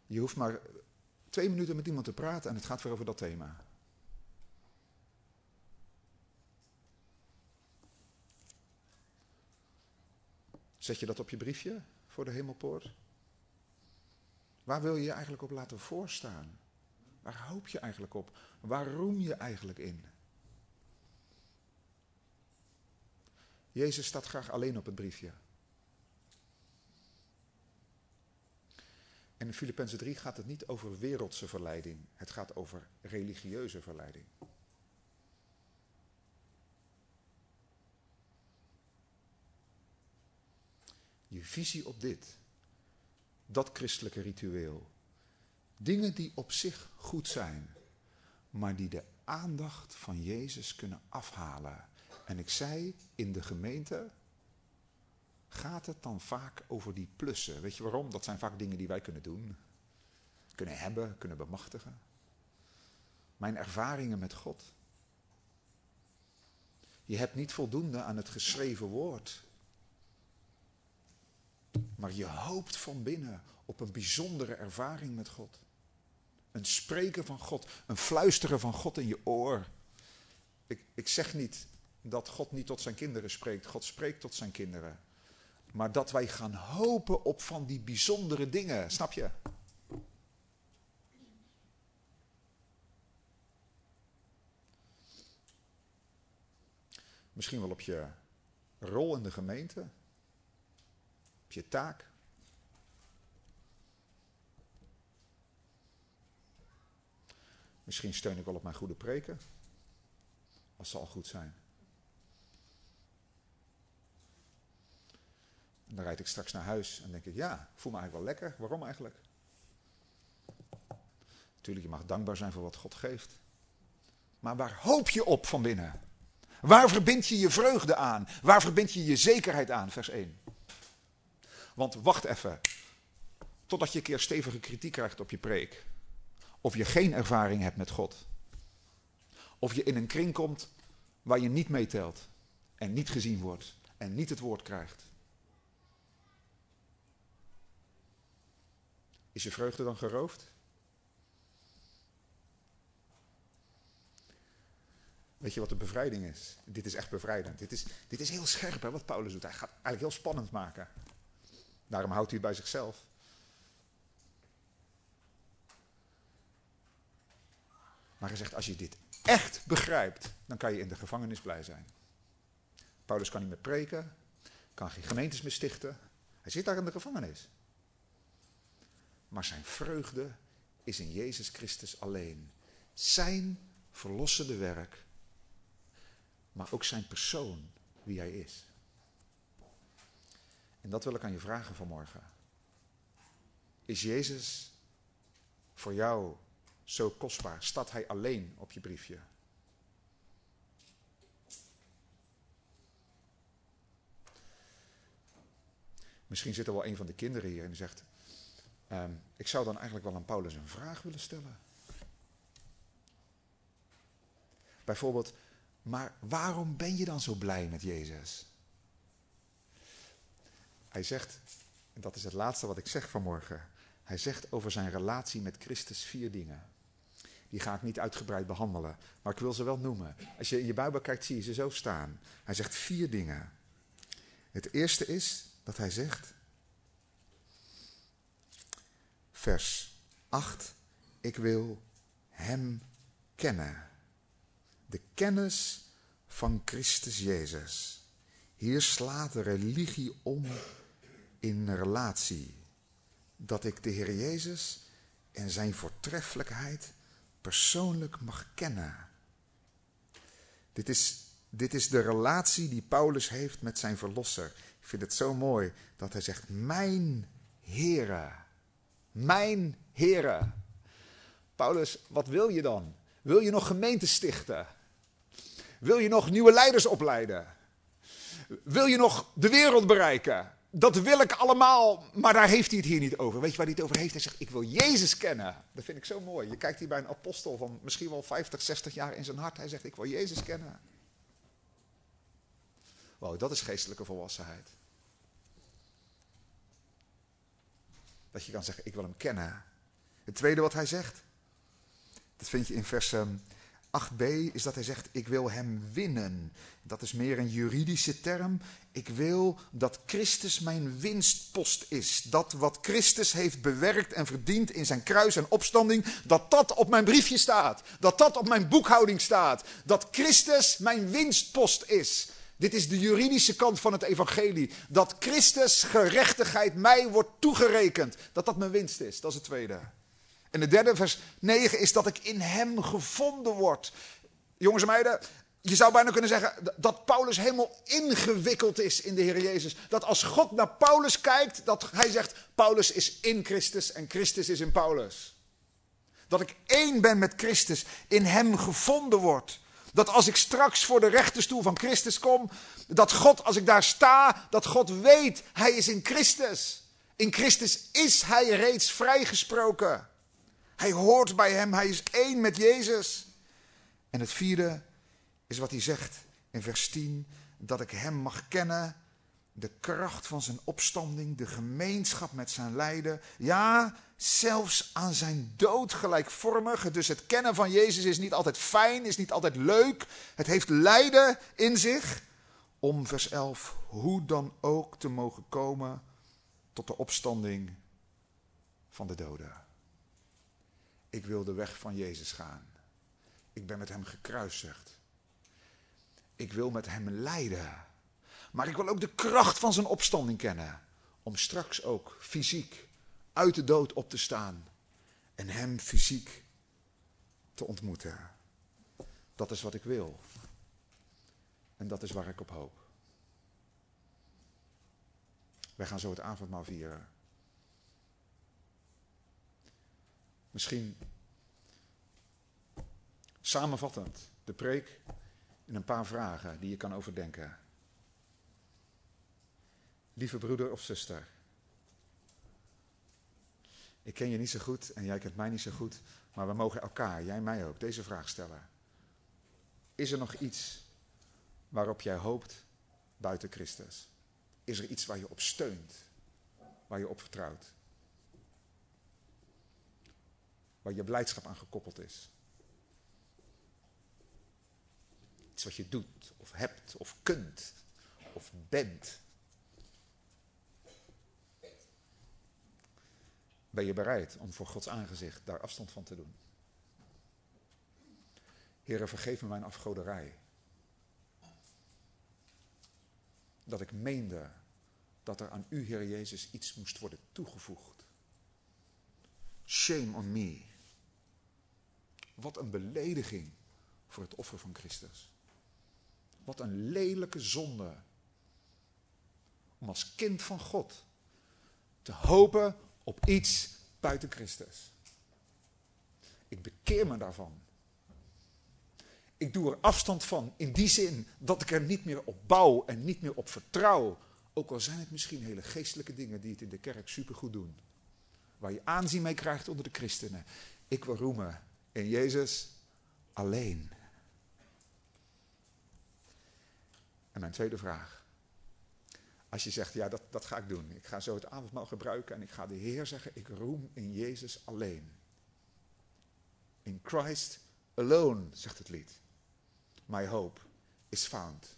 Je hoeft maar twee minuten met iemand te praten en het gaat weer over dat thema. Zet je dat op je briefje voor de hemelpoort? Waar wil je je eigenlijk op laten voorstaan? Waar hoop je eigenlijk op? Waar roem je eigenlijk in? Jezus staat graag alleen op het briefje. En in Filippenzen 3 gaat het niet over wereldse verleiding. Het gaat over religieuze verleiding. Je visie op dit. Dat christelijke ritueel. Dingen die op zich goed zijn, maar die de aandacht van Jezus kunnen afhalen. En ik zei, in de gemeente gaat het dan vaak over die plussen. Weet je waarom? Dat zijn vaak dingen die wij kunnen doen, kunnen hebben, kunnen bemachtigen. Mijn ervaringen met God. Je hebt niet voldoende aan het geschreven woord. Maar je hoopt van binnen op een bijzondere ervaring met God. Een spreken van God, een fluisteren van God in je oor. Ik, ik zeg niet dat God niet tot zijn kinderen spreekt. God spreekt tot zijn kinderen. Maar dat wij gaan hopen op van die bijzondere dingen, snap je? Misschien wel op je rol in de gemeente, op je taak. Misschien steun ik wel op mijn goede preken, als ze al goed zijn. En dan rijd ik straks naar huis en denk ik, ja, ik voel me eigenlijk wel lekker. Waarom eigenlijk? Natuurlijk, je mag dankbaar zijn voor wat God geeft. Maar waar hoop je op van binnen? Waar verbind je je vreugde aan? Waar verbind je je zekerheid aan? Vers 1. Want wacht even. Totdat je een keer stevige kritiek krijgt op je preek. Of je geen ervaring hebt met God. Of je in een kring komt waar je niet meetelt. En niet gezien wordt. En niet het woord krijgt. Is je vreugde dan geroofd? Weet je wat de bevrijding is? Dit is echt bevrijdend. Dit is, dit is heel scherp hè, wat Paulus doet. Hij gaat eigenlijk heel spannend maken. Daarom houdt hij het bij zichzelf. Maar hij zegt, als je dit echt begrijpt, dan kan je in de gevangenis blij zijn. Paulus kan niet meer preken, kan geen gemeentes meer stichten. Hij zit daar in de gevangenis. Maar zijn vreugde is in Jezus Christus alleen. Zijn verlossende werk, maar ook zijn persoon, wie hij is. En dat wil ik aan je vragen vanmorgen. Is Jezus voor jou zo kostbaar? Staat hij alleen op je briefje? Misschien zit er wel een van de kinderen hier en die zegt: Ehm, ik zou dan eigenlijk wel aan Paulus een vraag willen stellen. Bijvoorbeeld, maar waarom ben je dan zo blij met Jezus? Hij zegt, en dat is het laatste wat ik zeg vanmorgen. Hij zegt over zijn relatie met Christus vier dingen. Die ga ik niet uitgebreid behandelen, maar ik wil ze wel noemen. Als je in je Bijbel kijkt, zie je ze zo staan. Hij zegt vier dingen. Het eerste is dat hij zegt: vers 8. Ik wil Hem kennen. De kennis van Christus Jezus. Hier slaat de religie om in relatie. Dat ik de Heer Jezus en zijn voortreffelijkheid persoonlijk mag kennen. Dit is, dit is de relatie die Paulus heeft met zijn verlosser. Ik vind het zo mooi dat hij zegt: Mijn Heere. Mijn Heere. Paulus, wat wil je dan? Wil je nog gemeenten stichten? Wil je nog nieuwe leiders opleiden? Wil je nog de wereld bereiken? Dat wil ik allemaal, maar daar heeft hij het hier niet over. Weet je waar hij het over heeft? Hij zegt, ik wil Jezus kennen. Dat vind ik zo mooi. Je kijkt hier bij een apostel van misschien wel 50, 60 jaar in zijn hart. Hij zegt, ik wil Jezus kennen. Wow, dat is geestelijke volwassenheid. Dat je kan zeggen, ik wil hem kennen. Het tweede wat hij zegt, dat vind je in vers 8b, ehm, is dat hij zegt, ik wil hem winnen. Dat is meer een juridische term. Ik wil dat Christus mijn winstpost is. Dat wat Christus heeft bewerkt en verdiend in zijn kruis en opstanding, dat dat op mijn briefje staat. Dat dat op mijn boekhouding staat. Dat Christus mijn winstpost is. Dit is de juridische kant van het evangelie. Dat Christus gerechtigheid mij wordt toegerekend. Dat dat mijn winst is. Dat is het tweede. En de derde vers 9 is dat ik in hem gevonden word. Jongens en meiden, je zou bijna kunnen zeggen dat Paulus helemaal ingewikkeld is in de Heer Jezus. Dat als God naar Paulus kijkt, dat hij zegt, Paulus is in Christus en Christus is in Paulus. Dat ik één ben met Christus, in hem gevonden word. Dat als ik straks voor de rechterstoel van Christus kom, dat God, als ik daar sta, dat God weet, hij is in Christus. In Christus is hij reeds vrijgesproken. Hij hoort bij hem, hij is één met Jezus. En het vierde is wat hij zegt in vers 10, dat ik hem mag kennen, de kracht van zijn opstanding, de gemeenschap met zijn lijden. Ja, zelfs aan zijn dood gelijkvormig. Dus het kennen van Jezus is niet altijd fijn, is niet altijd leuk. Het heeft lijden in zich. Om vers 11, hoe dan ook te mogen komen tot de opstanding van de doden. Ik wil de weg van Jezus gaan. Ik ben met hem gekruisigd. Ik wil met hem lijden. Maar ik wil ook de kracht van zijn opstanding kennen. Om straks ook fysiek uit de dood op te staan. En hem fysiek te ontmoeten. Dat is wat ik wil. En dat is waar ik op hoop. Wij gaan zo het avondmaal vieren. Misschien samenvattend de preek in een paar vragen die je kan overdenken. Lieve broeder of zuster, ik ken je niet zo goed en jij kent mij niet zo goed, maar we mogen elkaar, jij mij ook, deze vraag stellen. Is er nog iets waarop jij hoopt buiten Christus? Is er iets waar je op steunt, waar je op vertrouwt? Waar je blijdschap aan gekoppeld is? Wat je doet, of hebt, of kunt, of bent. Ben je bereid om voor Gods aangezicht daar afstand van te doen? Heere, vergeef me mijn afgoderij. Dat ik meende dat er aan u, Heer Jezus, iets moest worden toegevoegd. Shame on me. Wat een belediging voor het offer van Christus. Wat een lelijke zonde. Om als kind van God te hopen op iets buiten Christus. Ik bekeer me daarvan. Ik doe er afstand van in die zin dat ik er niet meer op bouw en niet meer op vertrouw. Ook al zijn het misschien hele geestelijke dingen die het in de kerk supergoed doen. Waar je aanzien mee krijgt onder de christenen. Ik wil roemen in Jezus alleen. Mijn tweede vraag. Als je zegt, ja, dat, dat ga ik doen. Ik ga zo het avondmaal gebruiken en ik ga de Heer zeggen, ik roem in Jezus alleen. In Christ alone, zegt het lied. My hope is found.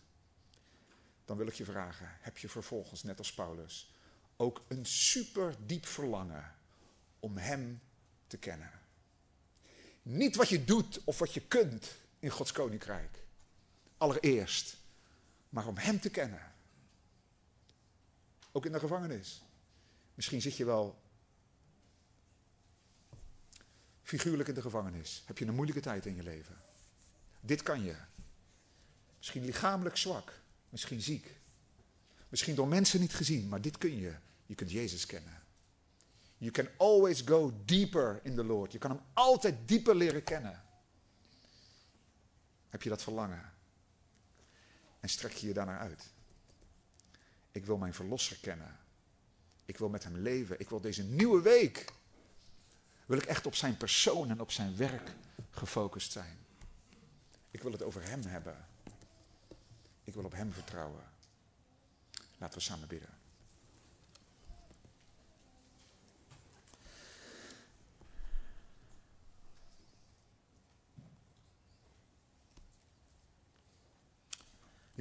Dan wil ik je vragen, heb je vervolgens, net als Paulus, ook een super diep verlangen om Hem te kennen? Niet wat je doet of wat je kunt in Gods koninkrijk. Allereerst maar om Hem te kennen. Ook in de gevangenis. Misschien zit je wel figuurlijk in de gevangenis. Heb je een moeilijke tijd in je leven. Dit kan je. Misschien lichamelijk zwak. Misschien ziek. Misschien door mensen niet gezien, maar dit kun je. Je kunt Jezus kennen. You can always go deeper in the Lord. Je kan hem altijd dieper leren kennen. Heb je dat verlangen? En strek je je daarnaar uit. Ik wil mijn verlosser kennen. Ik wil met hem leven. Ik wil deze nieuwe week. Wil ik echt op zijn persoon en op zijn werk gefocust zijn. Ik wil het over hem hebben. Ik wil op hem vertrouwen. Laten we samen bidden.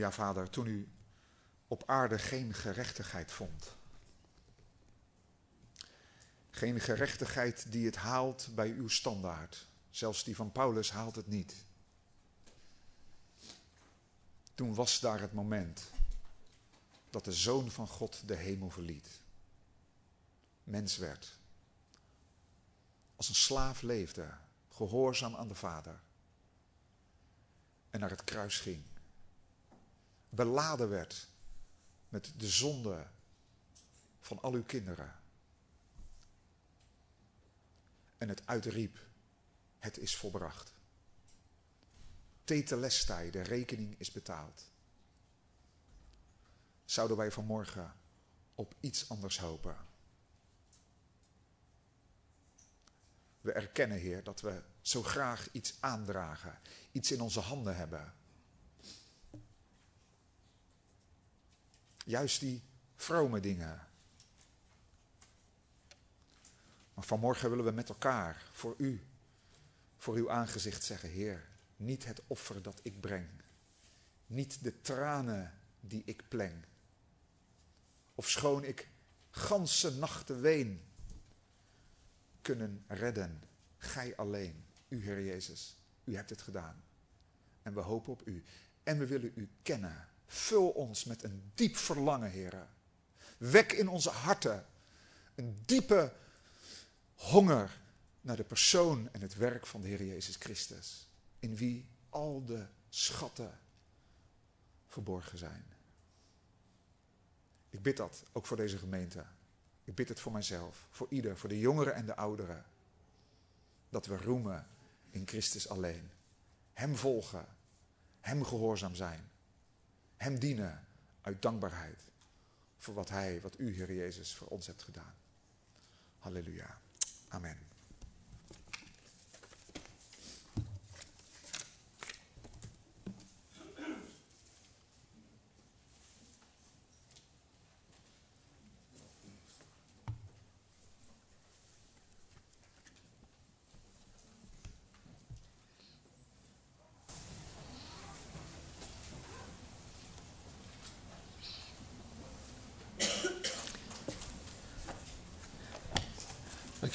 Ja, vader, toen u op aarde geen gerechtigheid vond. Geen gerechtigheid die het haalt bij uw standaard. Zelfs die van Paulus haalt het niet. Toen was daar het moment dat de Zoon van God de hemel verliet. Mens werd. Als een slaaf leefde, gehoorzaam aan de Vader. en naar het kruis ging. Beladen werd met de zonde van al uw kinderen. En het uitriep, het is volbracht. Tetelestai, de rekening is betaald. Zouden wij vanmorgen op iets anders hopen? We erkennen, Heer, dat we zo graag iets aandragen, iets in onze handen hebben. Juist die vrome dingen. Maar vanmorgen willen we met elkaar voor u, voor uw aangezicht zeggen, Heer, niet het offer dat ik breng, niet de tranen die ik pleng. Of schoon ik ganse nachten ween, kunnen redden. Gij alleen, u Heer Jezus, u hebt het gedaan. En we hopen op u. En we willen u kennen. Vul ons met een diep verlangen, Heer. Wek in onze harten een diepe honger naar de persoon en het werk van de Heer Jezus Christus. In wie al de schatten verborgen zijn. Ik bid dat ook voor deze gemeente. Ik bid het voor mijzelf, voor ieder, voor de jongeren en de ouderen. Dat we roemen in Christus alleen. Hem volgen, Hem gehoorzaam zijn, Hem dienen uit dankbaarheid voor wat Hij, wat U, Heer Jezus, voor ons hebt gedaan. Halleluja. Amen.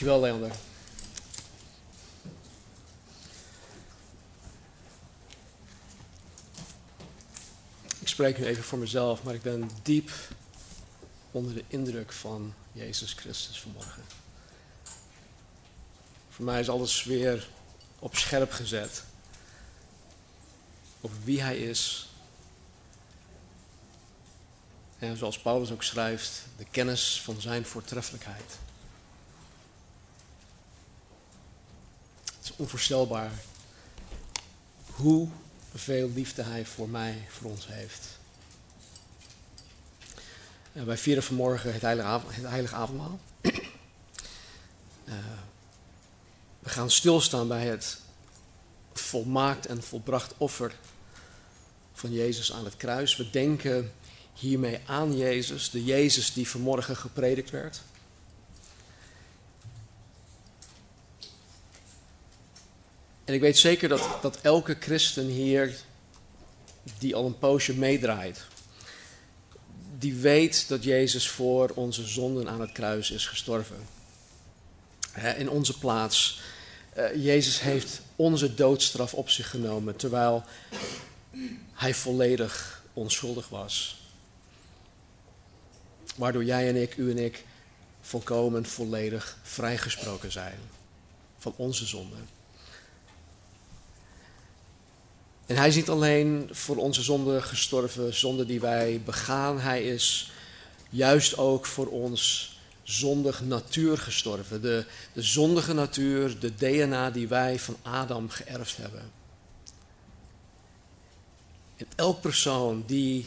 Dankjewel, Leander. Ik spreek nu even voor mezelf, maar ik ben diep onder de indruk van Jezus Christus vanmorgen. Voor mij is alles weer op scherp gezet. Over wie hij is. En zoals Paulus ook schrijft, de kennis van zijn voortreffelijkheid. Het is onvoorstelbaar hoe veel liefde hij voor mij, voor ons heeft. Wij vieren vanmorgen het heilige, avondmaal. Uh, we gaan stilstaan bij het volmaakt en volbracht offer van Jezus aan het kruis. We denken hiermee aan Jezus, de Jezus die vanmorgen gepredikt werd. En ik weet zeker dat, dat elke christen hier, die al een poosje meedraait, die weet dat Jezus voor onze zonden aan het kruis is gestorven. In onze plaats. Eh, Jezus heeft onze doodstraf op zich genomen, terwijl hij volledig onschuldig was. Waardoor jij en ik, u en ik, volkomen volledig vrijgesproken zijn van onze zonden. En hij is niet alleen voor onze zonde gestorven, zonde die wij begaan. Hij is juist ook voor ons zondig natuur gestorven. De, de zondige natuur, de DNA die wij van Adam geërfd hebben. En elk persoon die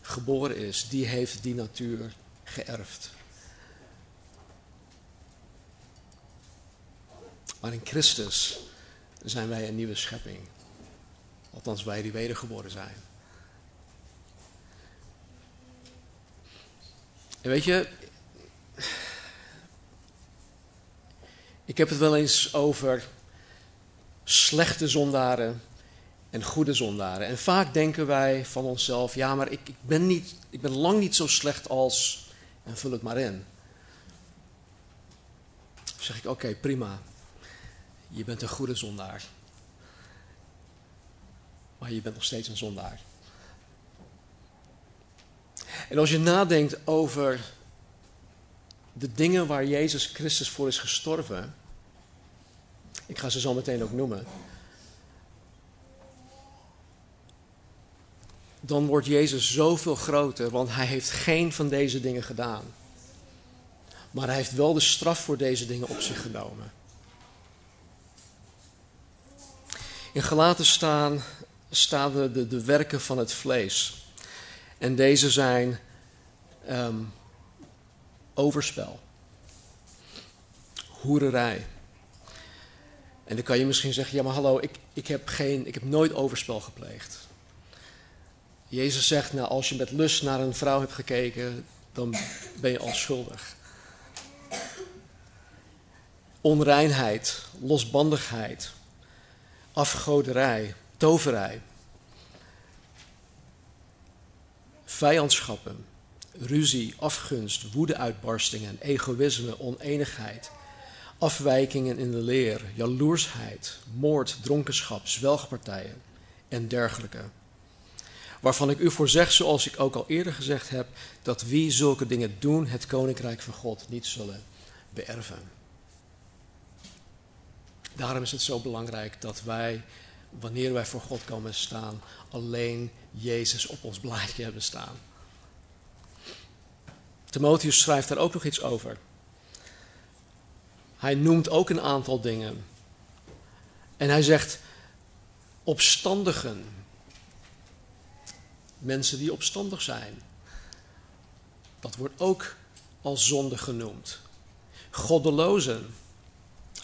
geboren is, die heeft die natuur geërfd. Maar in Christus zijn wij een nieuwe schepping. Althans, wij die wedergeboren zijn. En weet je, ik heb het wel eens over slechte zondaren en goede zondaren. En vaak denken wij van onszelf, ja, maar ik, ik, ben, niet, ik ben lang niet zo slecht als, en vul het maar in. Dan zeg ik, oké, prima. Je bent een goede zondaar maar je bent nog steeds een zondaar. En als je nadenkt over de dingen waar Jezus Christus voor is gestorven, ik ga ze zo meteen ook noemen, dan wordt Jezus zoveel groter, want hij heeft geen van deze dingen gedaan. Maar hij heeft wel de straf voor deze dingen op zich genomen. In Galaten staan, staan de, de, werken van het vlees. En deze zijn ehm, overspel, hoererij. En dan kan je misschien zeggen, ja maar hallo, ik, ik, heb, geen, ik heb nooit overspel gepleegd. Jezus zegt, nou als je met lust naar een vrouw hebt gekeken, dan ben je al schuldig. Onreinheid, losbandigheid, afgoderij, toverij, vijandschappen, ruzie, afgunst, woedeuitbarstingen, egoïsme, oneenigheid, afwijkingen in de leer, jaloersheid, moord, dronkenschap, zwelgpartijen en dergelijke. Waarvan ik u voor zeg, zoals ik ook al eerder gezegd heb, dat wie zulke dingen doen, het koninkrijk van God niet zullen beërven. Daarom is het zo belangrijk dat wij, wanneer wij voor God komen staan, alleen Jezus op ons blaadje hebben staan. Timotheus schrijft daar ook nog iets over. Hij noemt ook een aantal dingen. En hij zegt opstandigen. Mensen die opstandig zijn. Dat wordt ook als zonde genoemd. Goddelozen,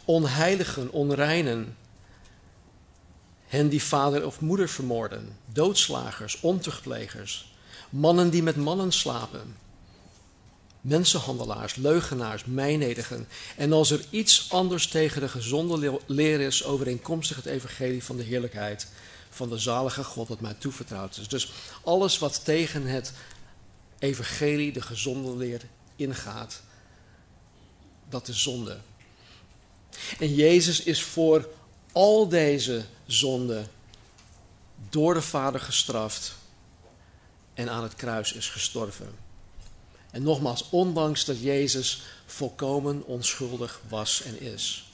onheiligen, onreinen, hen die vader of moeder vermoorden, doodslagers, ontuchtplegers, mannen die met mannen slapen, mensenhandelaars, leugenaars, mijnedigen. En als er iets anders tegen de gezonde leer is, overeenkomstig het evangelie van de heerlijkheid van de zalige God dat mij toevertrouwd is. Dus alles wat tegen het evangelie, de gezonde leer, ingaat, dat is zonde. En Jezus is voor al deze zonden door de Vader gestraft en aan het kruis is gestorven. En nogmaals, ondanks dat Jezus volkomen onschuldig was en is.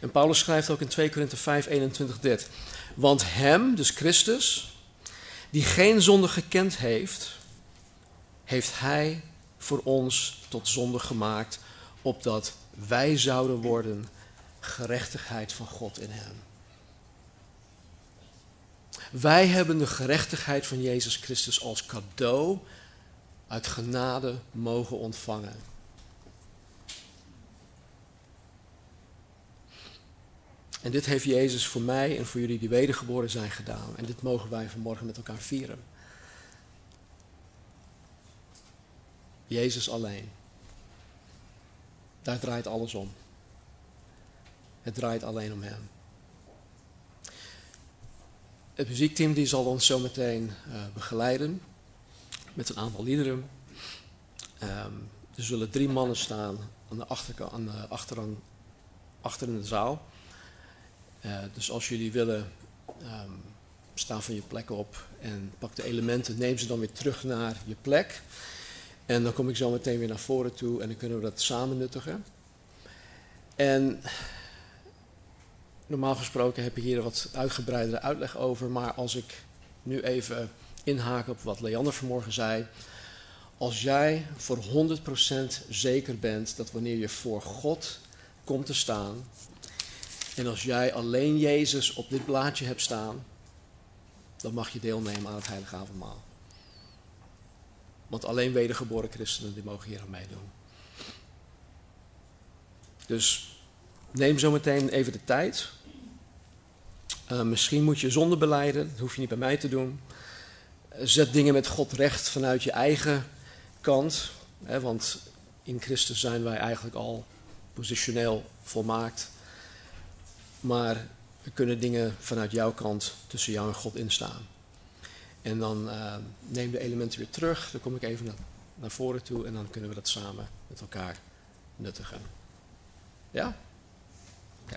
En Paulus schrijft ook in 2 Korinthe 5, 21 dit. Want hem, dus Christus, die geen zonde gekend heeft, heeft hij voor ons tot zonde gemaakt, opdat wij zouden worden gerechtigheid van God in hem. Wij hebben de gerechtigheid van Jezus Christus als cadeau uit genade mogen ontvangen. En dit heeft Jezus voor mij en voor jullie die wedergeboren zijn gedaan. En dit mogen wij vanmorgen met elkaar vieren. Jezus alleen. Daar draait alles om. Het draait alleen om Hem. Het muziekteam die zal ons zo meteen uh, begeleiden met een aantal liederen. Um, er zullen drie mannen staan aan de achterkant, aan de achter in de zaal. Uh, dus als jullie willen, um, staan van je plek op en pak de elementen, neem ze dan weer terug naar je plek. En dan kom ik zo meteen weer naar voren toe en dan kunnen we dat samen nuttigen. En normaal gesproken heb ik hier wat uitgebreidere uitleg over, maar als ik nu even inhaak op wat Leander vanmorgen zei. Als jij voor 100% zeker bent dat wanneer je voor God komt te staan, en als jij alleen Jezus op dit blaadje hebt staan, dan mag je deelnemen aan het Heilige Avondmaal. Want alleen wedergeboren christenen die mogen hier aan meedoen. Dus neem zo meteen even de tijd. Uh, misschien moet je zonde beleiden, dat hoef je niet bij mij te doen. zet dingen met God recht vanuit je eigen kant. Hè, want in Christus zijn wij eigenlijk al positioneel volmaakt. Maar er kunnen dingen vanuit jouw kant tussen jou en God instaan. En dan uh, neem de elementen weer terug. Dan kom ik even naar, naar voren toe en dan kunnen we dat samen met elkaar nuttigen. Ja? Oké.